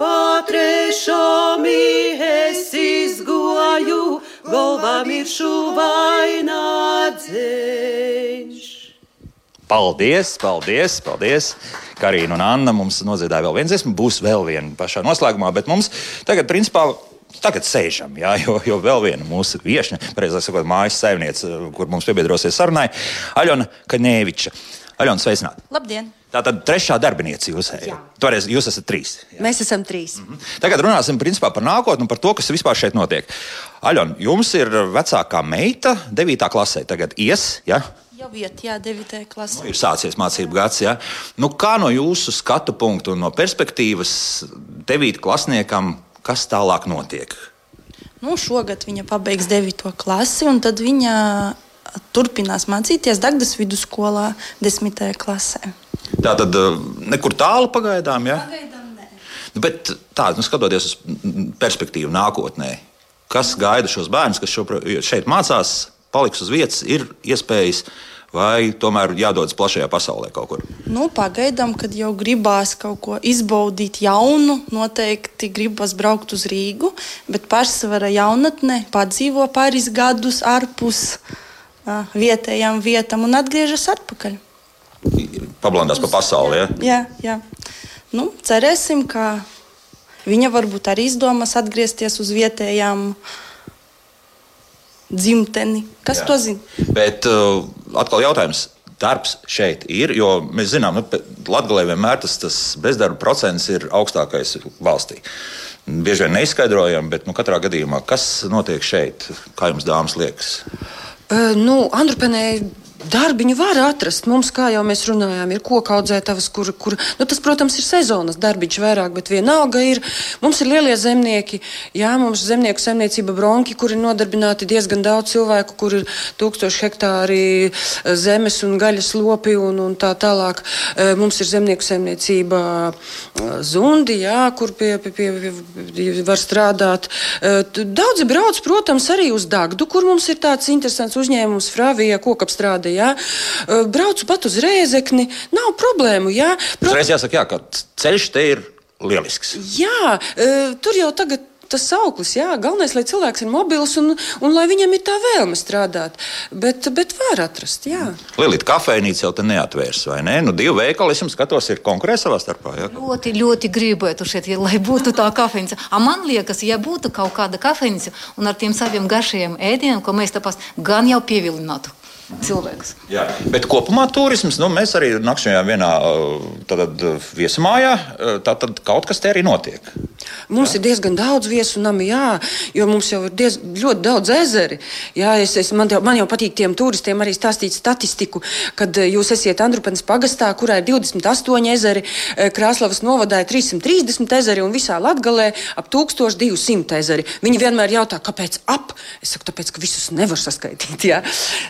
Patrešomi es izgoju, galvā miršu vainādzeņš. Paldies, paldies, paldies. Karina un Anna mums noziedāja vēl viens dziesmu, būs vēl viena pašā noslēgumā, bet mums tagad, principā, tagad sēžam, jā, jo, jo vēl viena mūsu viesne, pareizāk sakot, mājas saimniece, kur mums piebiedrosies sarunai, Aļona Kaņēviča. Aļona, sveicināti! Labdien! Tā tad trešā darbiniece jūs esat. Toreiz jūs esat trīs. Jā. Mēs esam trīs. Mm -hmm. Tagad runāsim principā, par nākotni un par to, kas vispār šeit notiek. Aļona, jums ir vecākā meita, 9. klasē, tagad ies. Ja? Jau vietā, jā, 9. klasē. Nu, ir sācies mācību gads. Ja? Nu, kā no jūsu skatu punkta un no perspektīvas 9. klasniekam, kas tālāk notiek? Nu, šogad viņa pabeigs 9. klasi, un tad viņa turpinās mācīties Dārgas vidusskolā, 10. klasē. Tā tad eh, nekur tālu pagaidām. Ja? Pagaidām nē. Nu, Bet tā, nu, skatoties uz perspektīvu nākotnē, kas gaida šos bērnus, kas šeit mācās, paliks uz vietas, ir iespējas, vai tomēr jādodas plašajā pasaulē kaut kur. Nu, pagaidām, kad jau gribās kaut ko izbaudīt jaunu, noteikti gribas braukt uz Rīgu, bet pārsvarā jaunatne padzīvo pāris gadus ārpus ā, vietējām vietām un atgriežas atpakaļ. Pablandās pa pasauli. Ja? Jā, jā. Nu, cerēsim, ka viņa varbūt arī izdomās atgriezties uz vietējām dzimteni. Kas Jā. to zina? Bet uh, atkal jautājums. Darbs šeit ir, jo mēs zinām, ka Latvijā vienmēr tas, tas bezdarba procents ir augstākais valstī. Bieži vien neizskaidrojam, bet nu, katrā gadījumā, kas notiek šeit, kā jums dāmas liekas? Nu, Andrupenē darbiņu var atrast. Mums, kā jau mēs runājām, ir koku audzētavas, kur, kur nu, tas, protams, ir sezonas darbiņš vairāk, bet vienalga ir. Mums ir lielie zemnieki, jā, mums ir zemnieku saimniecība bronki, kur ir nodarbināti diezgan daudz cilvēku, kur ir tūkstoši hektāri eh, zemes un gaļas lopi un, un tā tālāk. Eh, Mums ir zemnieku saimniecība eh, zundi, jā, kur pie, pie, pie, pie var strādāt. Daudzi brauc, protams, arī uz Dagdu, kur mums ir tāds interesants uzņēmums, Fravija, kokapstrāde. Jā. Eh, Braucu pat uz Rēzekni, nav problēmu. Jā. Pro- Uzreiz jāsaka, jā, ka ceļš te ir lielisks. Jā, tur jau tagad. Tas sauklis, jā, galvenais, lai cilvēks ir mobils un, un lai viņam ir tā vēlme strādāt. Bet, bet var atrast, jā. Lielīta kafejnīca jau te neatvērs, vai ne? Nu, divi veikali, es jums skatos, ir konkurence savā starpā. Jā. Ļoti, ļoti gribētu šeit, ja- lai būtu tā kafejnīca. A man liekas, ja būtu kaut kāda kafejnīca un ar tiem saviem garšajiem ēdieniem, ko mēs tāpēc gan jau pievilinātu cilvēkus. Jā. Bet kopumā turisms, nu, mēs arī nakšņojām vienā uh, tātad, uh, viesmājā. uh, tad kaut kas te arī notiek. Mums jā. ir diezgan daudz viesu nami, jā, jo mums jau ir diez, ļoti daudz ezeri. Jā, es, es, man, jau, man jau patīk tiem turistiem arī stāstīt statistiku, kad jūs esat Andrupenes pagastā, kurā ir 28 ezeri, Krāslavas novadā ir 330 ezeri un visā Latgalē ap 1200 ezeri. Viņi vienmēr jautā, kāpēc ap? Es saku, tāpēc, ka visus nevar saskaitīt. Jā.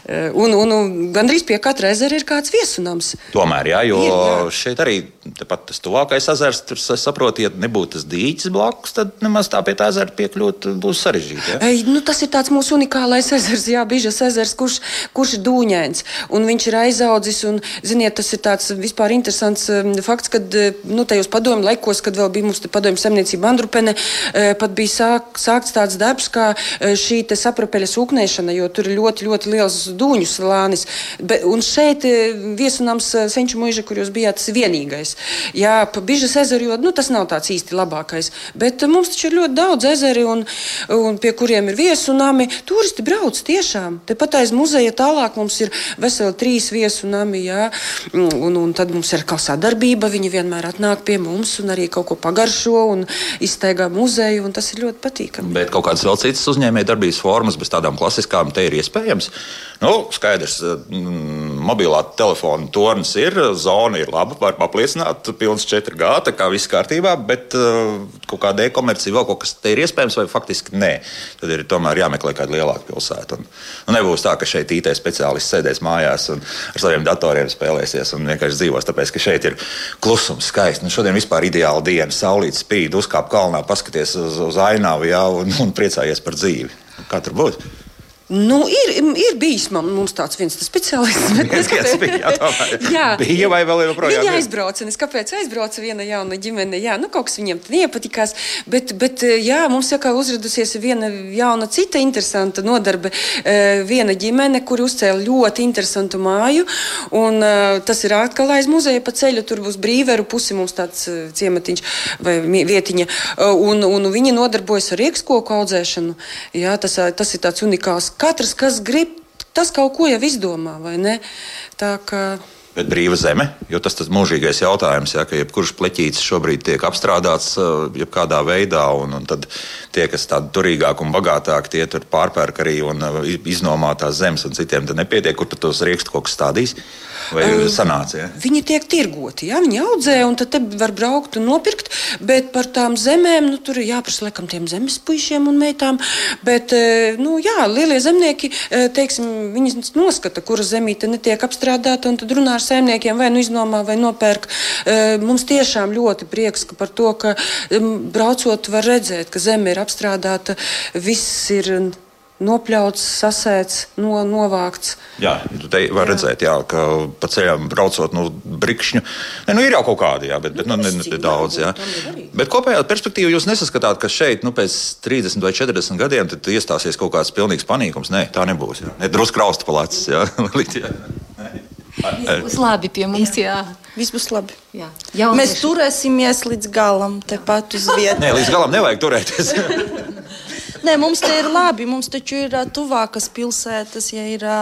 Eh, Un, un, un gandrīz pie katra ezera ir kāds viesunams. Tomēr, jā, jo Ir, jā. šeit arī tepat tas tuvākais ezers, tur saprotu, ja nebūtu tas dīķis blakus, tad nemaz tā pie tā ezera piekļūt būs sarežģīti. jā. Ei, nu, tas ir tāds mūsu unikālais ezers, Jā, Bižas ezers, kurš, kurš ir dūņains. Un viņš ir aizaudzis. Un, ziniet, tas ir tāds vispār interesants um, fakts, kad eh, nu, tajos padomju laikos, kad vēl bija mums padomju saimniecība Andrupene, eh, pat bija sāk, sākts tāds darbs kā eh, šī te saprapeļas ūknēšana, jo tur ir ļoti, ļoti liels dūņu slānis. Be, un šeit eh, viesunams Senču mūža, kur jūs bijāt, tas vienīgais. Jā, pa Bižas ezeru, jo nu, tas nav tāds īsti labākais. Bet mums taču ir ļoti daudz ezeri, un, un pie kuriem ir viesunami. Turisti brauc tiešām. Tepat aiz muzeja tālāk mums ir veseli trīs viesunami. Jā, un, un tad mums ir kā sadarbība. Viņi vienmēr atnāk pie mums un arī kaut ko pagaršo un iztaigā muzeju, un tas ir ļoti patīkami. Bet kaut kādas vēl citas uzņēmējdarbības formas bez tādām klasiskām te ir iespējams. Nu, skaidrs, mm, mobilā telefona tornis ir, zona ir laba, var apliecināt, pilns 4G, tā kā viss kārtībā, bet uh, kaut kāda e-komercija vēl kaut kas te ir iespējams, vai faktiski nē. Tad ir tomēr jāmeklē kāda lielāka pilsēta. Un, nu, nebūs tā, ka šeit IT speciālists sēdēs mājās un ar saviem datoriem spēlēsies un vienkārši dzīvos, tāpēc ka šeit ir klusums, skaisti. Nu, šodien vispār ideāla diena, saulīt spīd, uzkāp kalnā, paskaties uz, uz ainavu jā, un, un priecājies par dzīvi. Tur būs? Nu, ir, ir bijis man, mums tāds viens tas speciālists. bet neskapēc- viens bija, jā, jā, Bija vai vēl joprojām Viņa aizbrauca, un es kāpēc aizbrauca viena jauna ģimene. Jā, nu kaut kas viņiem nepatikās. Bet, bet jā, mums jau kā uzradusies viena jauna, cita interesanta nodarbe. Eh, Viena ģimene, kur uzcēla ļoti interesantu māju. Un, eh, tas ir atkal aiz muzeja pa ceļu. Tur būs brīveru pusi mums tāds eh, ciematiņš vai vietiņa. Un, un viņi nodarbojas ar riekskoku audzēšanu. Jā, tas, tas ir tāds unikāls. Katrs, kas grib, tas kaut ko jau izdomā, vai ne? Tā kā Bet brīva zeme, jo tas ir mūžīgais jautājums, ja, ka jebkurš pleķītis šobrīd tiek apstrādāts uh, jebkādā veidā, un, un tad tie, kas tādi turīgāki un bagātāki, tie tur pārpērk arī un uh, iznomā tās zemes, un citiem tad nepietiek, kur tos kas stādīs. Vai Um, sanāca? Ja? Viņi tiek tirgoti, ja? viņi audzē, un tad var braukt un nopirkt. Bet par tām zemēm nu, tur ir jāprasa laikam tiem zemes puišiem un meitām. Bet eh, nu, jā, lielie zemnieki, eh, teiksim, viņi noskata, kura zemīte netiek apstrādāta, un tad runā ar saimniekiem vai nu iznomā vai nopērk. Mums tiešām ļoti prieks par to, ka braucot var redzēt, ka zeme ir apstrādāta, viss ir nopļauts, sasēts, no, novākts. Jā, tu te var redzēt, jā, ka pa ceļam braucot no brikšņa. Ne, nu, ir jau kaut kādi, jā, bet, bet nu, ne, ne daudz. Jā. Bet kopējā perspektīvā jūs nesaskatāt, ka šeit nu, pēc 30 vai 40 gadiem iestāsies kaut kāds pilnīgs panīkums. Nē, tā nebūs. Jā. Ne, drusku krausta palācis. jā. Jā. Būs labi pie mums, jā. Viss būs labi. jā. Mēs Jaunieši- turēsimies līdz galam, tepat uz vietas. Nē, līdz galam nevajag turēties. Nē, mums te ir labi. Mums taču ir tuvākas pilsētas, ja ir ā,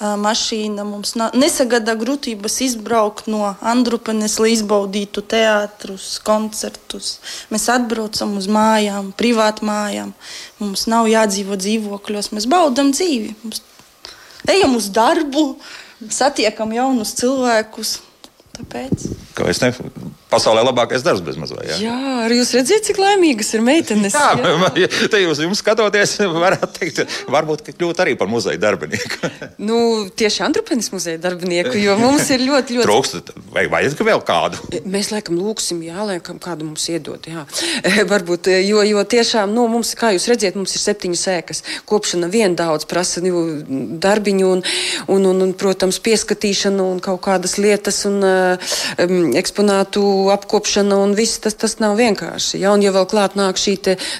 mašīna. Mums na- nesagada grūtības izbraukt no Andrupenes, lai izbaudītu teātrus, koncertus. Mēs atbraucam uz mājām, privātu mājām. Mums nav jādzīvo dzīvokļos, mēs baudām dzīvi. Mums ejam uz darbu, satiekam jaunus cilvēkus. Tāpēc. Kā es ne, pasaulē labākais darbs bez mazliet. Jā. Jā, arī jūs redzat, cik laimīgas ir meitenes. Jā, te jūs skatoties, varētu teikt, varbūt kļūt arī par muzeja darbinieku. Nu, tieši Antrupenes muzeja darbinieku, jo mums ir ļoti, ļoti. Trūkst, vai vajag vēl kādu? Mēs laikam lūgsim, jā, laikam kādu mums iedot. Jā. Varbūt, jo, jo tiešām, nu, mums, kā jūs redzat, mums ir septiņas ēkas. Kopšana vien daudz prasa nu, darbiņu un, un, un, un, protams, pieskatīšanu un kaut kādas lietas un um, eksponātu apkopšana un viss tas, tas nav vienkārši. Ja? Un, ja vēl klāt nāk šī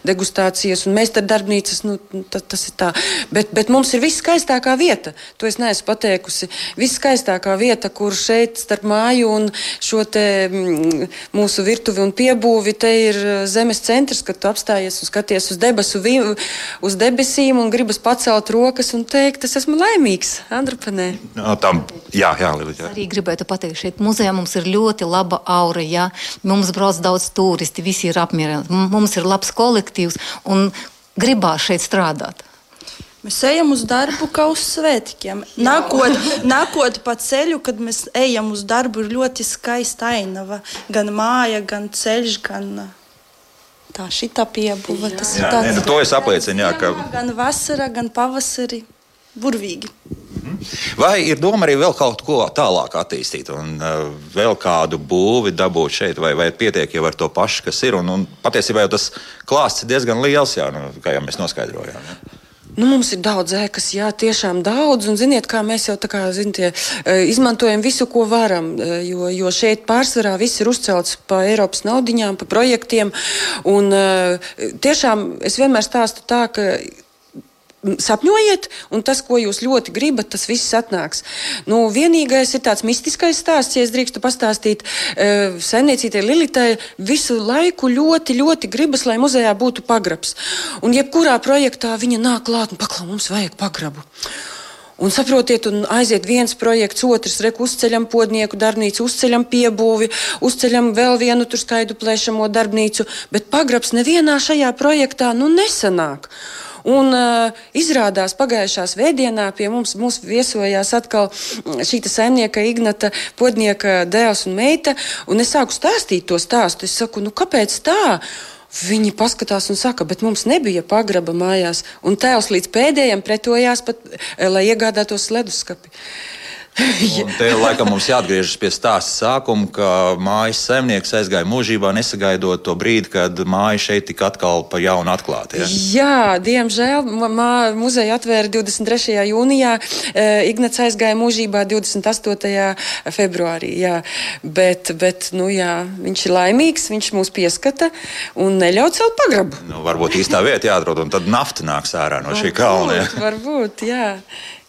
degustācijas un meistara darbnīcas, nu, tas, tas ir tā. Bet, bet mums ir viss skaistākā vieta. To es neesmu pateikusi. Viss skaistākā vieta, kur šeit starp māju un šo te mm, mūsu virtuvi un piebūvi, te ir eh, zemes centrs, kad tu apstājies un skaties uz debesu, vi- uz debesīm un gribas pacelt rokas un teikt, es esmu laimīgs, Andrupenē. No, tam, jā, jā, Lilija. Arī gribētu pateikt, šeit muzejā mums ir ļoti laba aura. Jā. Mums brauc daudz turisti, visi ir apmierināti. Mums ir labs kolektīvs un gribās šeit strādāt. Mēs ejam uz darbu kā uz svētkiem. Nākot, nākot pa ceļu, kad mēs ejam uz darbu, ir ļoti skaista ainava. Gan māja, gan ceļš, gan tā šita piebuva. Tas ir Jā, nē, nu, to es apliecinu, jā, ka Gan vasarā, gan pavasarī. Burvīgi. Vai ir doma arī vēl kaut ko tālāk attīstīt, un uh, vēl kādu būvi dabūt šeit, vai, vai pietiek jau ar to pašu, kas ir? Un, un patiesībā jau tas klāsts ir diezgan liels, jā, nu, kā jau mēs noskaidrojām. Ja? Nu, mums ir daudz ēkas, jā, tiešām daudz. Un, ziniet, kā mēs jau tā kā, ziniet, eh, izmantojam visu, ko varam. eh, Jo, jo šeit pārsvarā viss ir uzcelts pa Eiropas naudiņām, pa projektiem. Un, eh, tiešām es vienmēr stāstu tā, ka sapņojiet, un tas, ko jūs ļoti gribat, tas viss atnāks. Nu, vienīgais ir tāds mistiskais stāsts, ja es drīkstu pastāstīt. Uh, Saimniecītei Lilitai visu laiku ļoti, ļoti gribas, lai muzejā būtu pagrabs. Un jebkurā projektā viņa nāk klāt un paklā, mums vajag pagrabu. Un saprotiet, un aiziet viens projekts, otrs reku uzceļam podnieku darbnīcu, uzceļam piebūvi, uzceļam vēl vienu tur skaidu plēšamo darbnīcu, bet pagrabs nevienā šajā projektā nu nesanāk. Un uh, izrādās pagājušā svētdienā pie mums, mums viesojās atkal mm, šī saimnieka Ignata podnieka dēls un meita, un es sāku stāstīt to stāstu. Es saku, nu kāpēc tā? Viņi paskatās un saka, bet mums nebija pagraba mājās. Un tēvs līdz pēdējiem pretojās, pat, eh, lai iegādātos leduskapi. Un te laikam mums jāatgriežas pie stāsta sākuma, ka mājas saimnieks aizgāja mūžībā, nesagaidot to brīdi, kad māja šeit tika atkal pa jaunu atklāta. Ja? Jā, diemžēl muzeja atvēra 23. jūnijā. Ignats aizgāja mūžībā 28. februārī. Jā. Bet, bet nu, jā, viņš ir laimīgs, viņš mūs pieskata un neļauj celt pagrabu. Nu, varbūt īstā vieta jāatrod, un tad nafta nāks ārā no šī kalna. Ja? Varbūt, jā.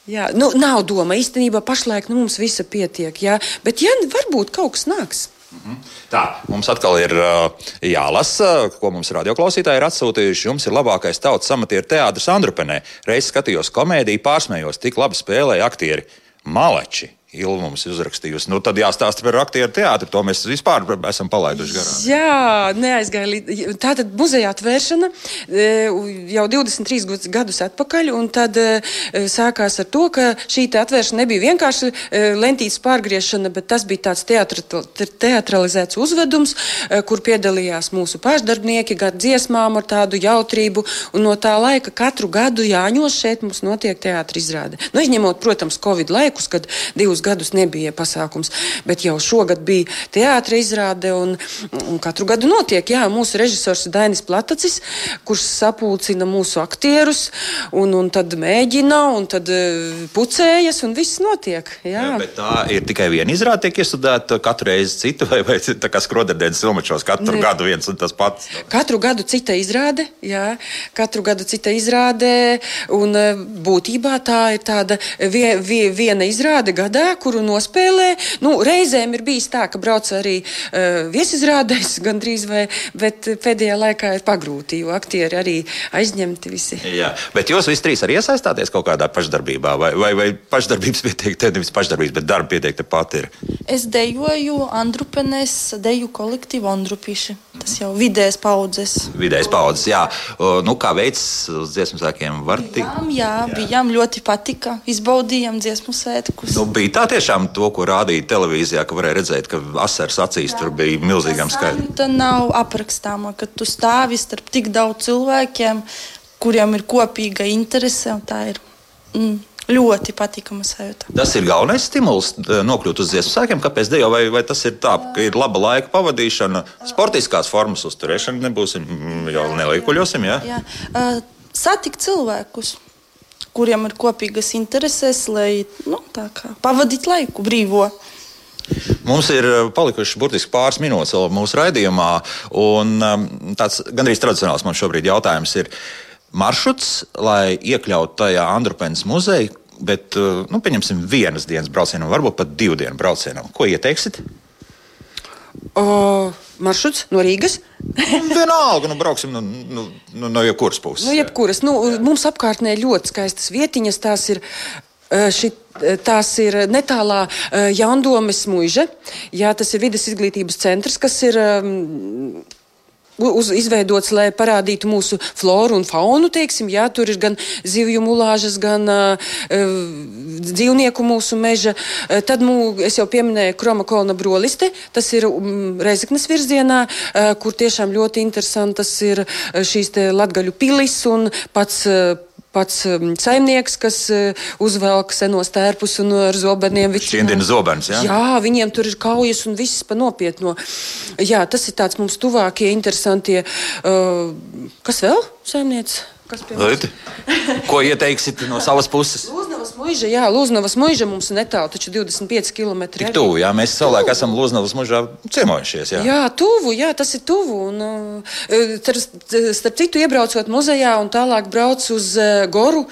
Jā, nu, nav doma. Īstenībā pašlaik nu, mums visa pietiek. Jā. Bet, ja varbūt kaut kas nāks. Mhm. Tā, mums atkal ir uh, jālasa, ko mums radioklausītāji ir atsūtījuši. Jums ir labākais tautas amatieru teātris Andrupenē. Reiz skatījos komēdiju, pārsmējos, tik labi spēlēja aktieri Malači. Ilga mums uzrakstījusi. Nu, tad jāstāsta par aktieru teātri. To mēs vispār esam palaiduši garām. Jā, neaizgāja līdz. Tā tad muzeja atvēršana e, jau 23 gadus atpakaļ. Tad e, sākās ar to, ka šī atvēršana nebija vienkārši e, lentītes pārgriešana, bet tas bija tāds teatralizēts uzvedums, kur piedalījās mūsu pašdarbnieki, gan dziesmām ar tādu jautrību. Un no tā laika katru gadu Jāņos šeit mums notiek teātris izrāde. Nu, izņemot, protams, Covid laikus, kad divus gadus nebija pasākums, bet jau šogad bija teātris izrāde, un, un katru gadu notiek. Jā, mūsu režisors ir Dainis Platacis, kurš sapulcina mūsu aktierus, un, un tad mēģina, un tad uh, pucējas, un viss notiek. Jā. Jā, tā ir tikai viena izrāde, tiek iestudēta katru reizi cita, vai, vai tā kā skroderdienas filmačos katru ne. gadu viens un tas pats? Katru gadu cita izrāde, jā, katru gadu cita izrāde, un būtībā tā ir tāda vie, vie, viena izrāde gadā, kuru nospēlē. Nu, reizēm ir bijis tā, ka brauc arī uh, viesizrādēs, gandrīz vai, bet pēdējā laikā ir pagrūti, jo aktieri arī aizņemti visi. Jā, bet jūs visi trīs arī iesaistāties kaut kādā pašdarbībā, vai, vai, vai pašdarbības pietiek, te nevis pašdarbības, bet darba pietiek te pat ir? Es dejoju Andrupenes, deju kolektīvu Andrupiši. Tas jau vidējas paudzes. Vidējas paudzes, jā. Nu, kā veids uz dziesmu sēkiem var tikt? Bijām, jā, jā, bijām ļoti patika, izbaudījām dziesmu sētkus. Nu, bija tā tiešām to, ko rādīja televīzijā, ka varēja redzēt, ka asars acīs Jā. tur bija milzīgam skaitam. Tā nav aprakstāma, ka tu stāvi starp tik daudz cilvēkiem, kuriem ir kopīga interese. Tā ir mm, ļoti patīkama sajūta. Tas ir galvenais stimuls eh, nokļūt uz dziesmu sēkiem. Kāpēc dejo? Vai, vai tas ir tā, ka ir laba laika pavadīšana, sportiskās formas uzturēšana, nebūsim mm, jau neliekuļosim? Ja? Jā. Uh, satikt cilvēkus kuriem ir kopīgas intereses, lai nu, pavadītu laiku brīvo. Mums ir eh, palikušas burtiski pāris minūtes vēl mūsu raidījumā, un um, tāds gandrīz tradicionāls man šobrīd jautājums ir maršruts, lai iekļautu tajā Andrupenes muzeja, bet, uh, nu, pieņemsim, vienas dienas braucienam, varbūt pat divu dienu braucienam. Ko ieteiksit? O, maršruts no Rīgas. Vienalga, nu, brauksim no, no, no, no jebkuras puses. No jebkuras. Nu, mums apkārtnē ļoti skaistas vietiņas. Tās ir šit, Tās ir netālā Jandomes mūža. Jā, tas ir vidas izglītības centrs, kas ir um, uz, izveidots, lai parādītu mūsu floru un faunu. Teiksim, jā, tur ir gan zivju mulāžas, gan uh, dzīvnieku mūsu meža. Uh, tad mū, es jau pieminēju Kromakolna broliste. Tas ir um, Reizeknas virzienā, uh, kur tiešām ļoti interesantas ir šīs latgaļu pilis un pats. Uh, pats um, saimnieks, kas uh, uzvelk senos tērpus un ar zobeniem. Šķiendina zobens, jā? Jā, viņiem tur ir kaujas un viss pa nopietno. Jā, tas ir tāds mums tuvākie, interesantie. Uh, kas vēl, saimnieks? Ko ieteiksit no savas puses? Lūznavas muiža, jā, Lūznavas muiža mums ir netālu, taču 25 km. Tik tuvu, jā, mēs savulaik esam Lūznavas muižā ciemojušies, jā. Jā, tuvu, jā, tas ir tuvu. Un, uh, starp citu, iebraucot muzejā un tālāk brauc uz uh, Goru,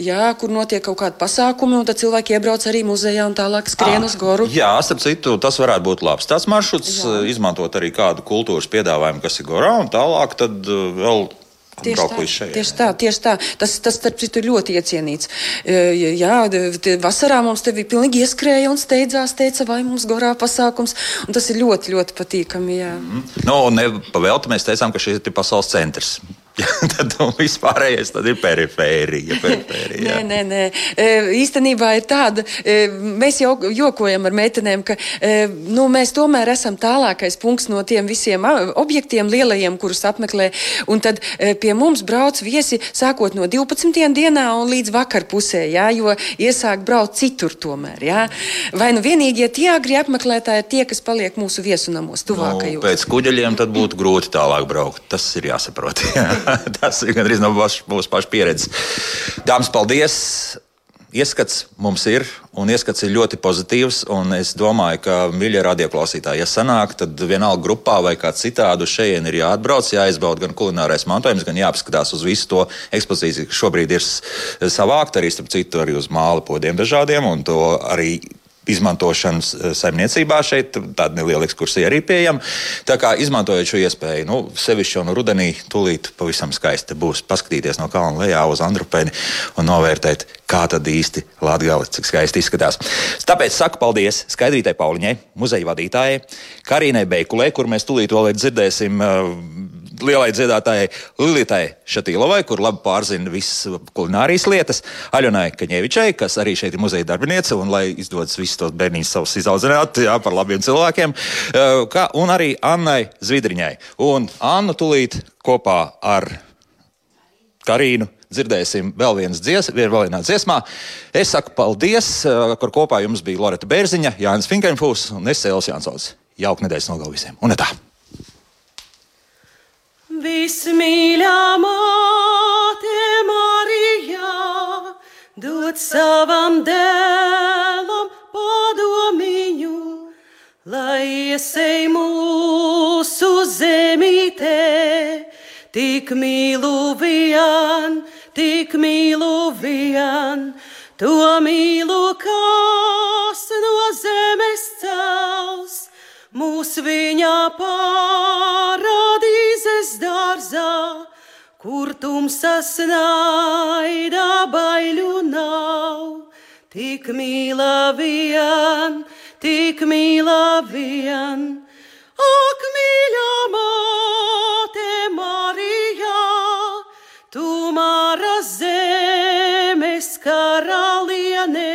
jā, kur notiek kaut kādi pasākumi, un tad cilvēki iebrauc arī muzejā un tālāk skrien ah, uz Goru. Jā, starp citu, tas varētu būt labs tāds maršruts, jā. izmantot arī kādu kultūras piedāvājumu, kas ir Gorā, un tālāk tad uh, vēl Tieši tā, šeit, tieši tā, tieši tā. Tas, tas starp citu, ir ļoti iecienīts. E, jā, vasarā mums te bija pilnīgi ieskrēja un steidzās, teica, vai mums gorā pasākums. Un tas ir ļoti, ļoti patīkami. Jā. Mm. Nu, ne pavēlti mēs teicām, ka šis ir pasaules centrs. tad vispārējais tad ir perifērija. perifērija. Nē, nē, nē. E, īstenībā ir tāda, e, mēs jau jokojam ar meitenēm, ka e, nu, mēs tomēr esam tālākais punkts no tiem visiem objektiem lielajiem, kurus apmeklē. Un tad e, pie mums brauc viesi sākot no 12. dienā un līdz vakar pusē, jā, jo iesāk braukt citur tomēr. Jā. Vai nu vienīgie tie agri apmeklētāji ir tie, kas paliek mūsu viesunamos tuvākajos? Nu, pēc kuģeļiem tad būtu grūti tālāk braukt. Tas ir jāsaprot. Jā. Tas ir gandrīz no mūsu pašu pieredzes. Dāmas, paldies! Ieskats mums ir, un ieskats ir ļoti pozitīvs. Es domāju, ka mīļie radioklausītāji, ja sanāk, tad vienalga grupā vai kā citādi šejienes ir jāatbrauc, jāizbauda gan kulinārais mantojums, gan jāapskatās uz visu to ekspozīciju, kas šobrīd ir savākta arī, starp citu, arī uz māla podiem dažādiem, un to arī izmantošanas eh, saimniecībā. Šeit tāda neliela ekskursija arī pieejama. Tā kā izmantojot šo iespēju, nu, sevišķi jau no rudenī, tūlīt pavisam skaisti būs paskatīties no kalna lejā uz Andrupeni un novērtēt, kā tad īsti Latvija cik skaisti izskatās. Tāpēc saku paldies Skaidrītai Pauliņai, muzeja vadītājai, Karīnai Beikulē, kur mēs tūlīt vēl dzirdēsim uh, lielai dziedātājai Lilitai Šatīlovai, kur labi pārzina visas kulinārijas lietas, Aļonai Kaņevičai, kas arī šeit ir muzeja darbiniece, un lai izdodas visus tos bērnus savus izaudzināt jā, par labiem cilvēkiem, eh, kā, un arī Annai Zvidriņai. Un Annu tulīt kopā ar Karīnu dzirdēsim vēl dzies, vēl vienā dziesmā. Es saku paldies, eh, kur kopā jums bija Loreta Bērziņa, Jānis Finkenfūs un es Sēls Jansons. Jauka nedēļas nogalu visiem! Un tā! Vismīļā māte Marijā, dod savam dēlam padomiņu, lai iesei mūsu zemītē, tik mīlu vien, tik mīlu vien, to mīlu, kas no zemes cels mūs viņa parādīzes dārzā, kur tumsas naida baiļu nav. Tik mīla vien, tik mīla vien, ak, mīļā māte Marijā, tu mara zemes karaliene,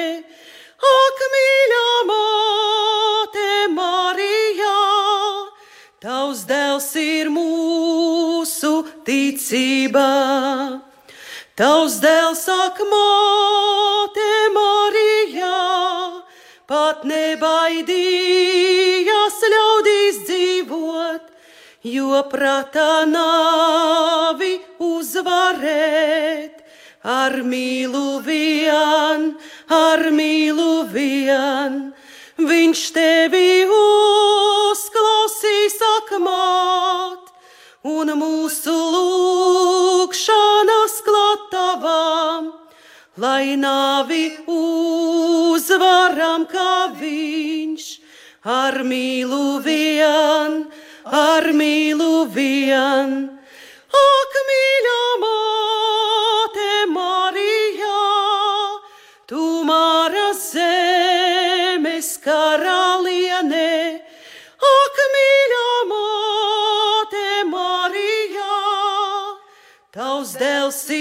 ak, mīļā māte ir mūsu ticība. Tavs dēls ak, māte Marijā, pat nebaidījās ļaudīs dzīvot, jo prātā nāvi uzvarēt. Ar mīlu vien, ar mīlu vien, viņš tevi uzklausīs akmāt, un mūsu lūgšanas klatavām, lai nāvi uzvaram kā viņš, ar mīlu vien, ar mīlu vien. Ak, mīļā māte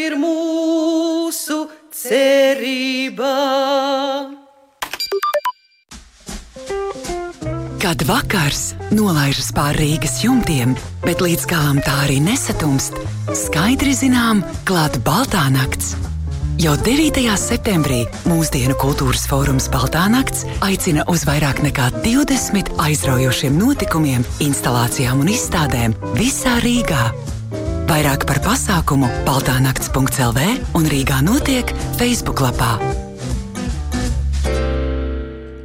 ir mūsu cerība. Kad vakars nolaižas pār Rīgas jumtiem, bet līdz galam tā arī nesatumst, skaidri zinām, klāt baltā nakts. Jau 9. septembrī mūsdienu kultūras fórums Baltā nakts aicina uz vairāk nekā 20 aizraujošiem notikumiem, instalācijām un izstādēm visā Rīgā. Vairāk par pasākumu Baltā nakts.CLV un Rīgā notiek Facebook lapā.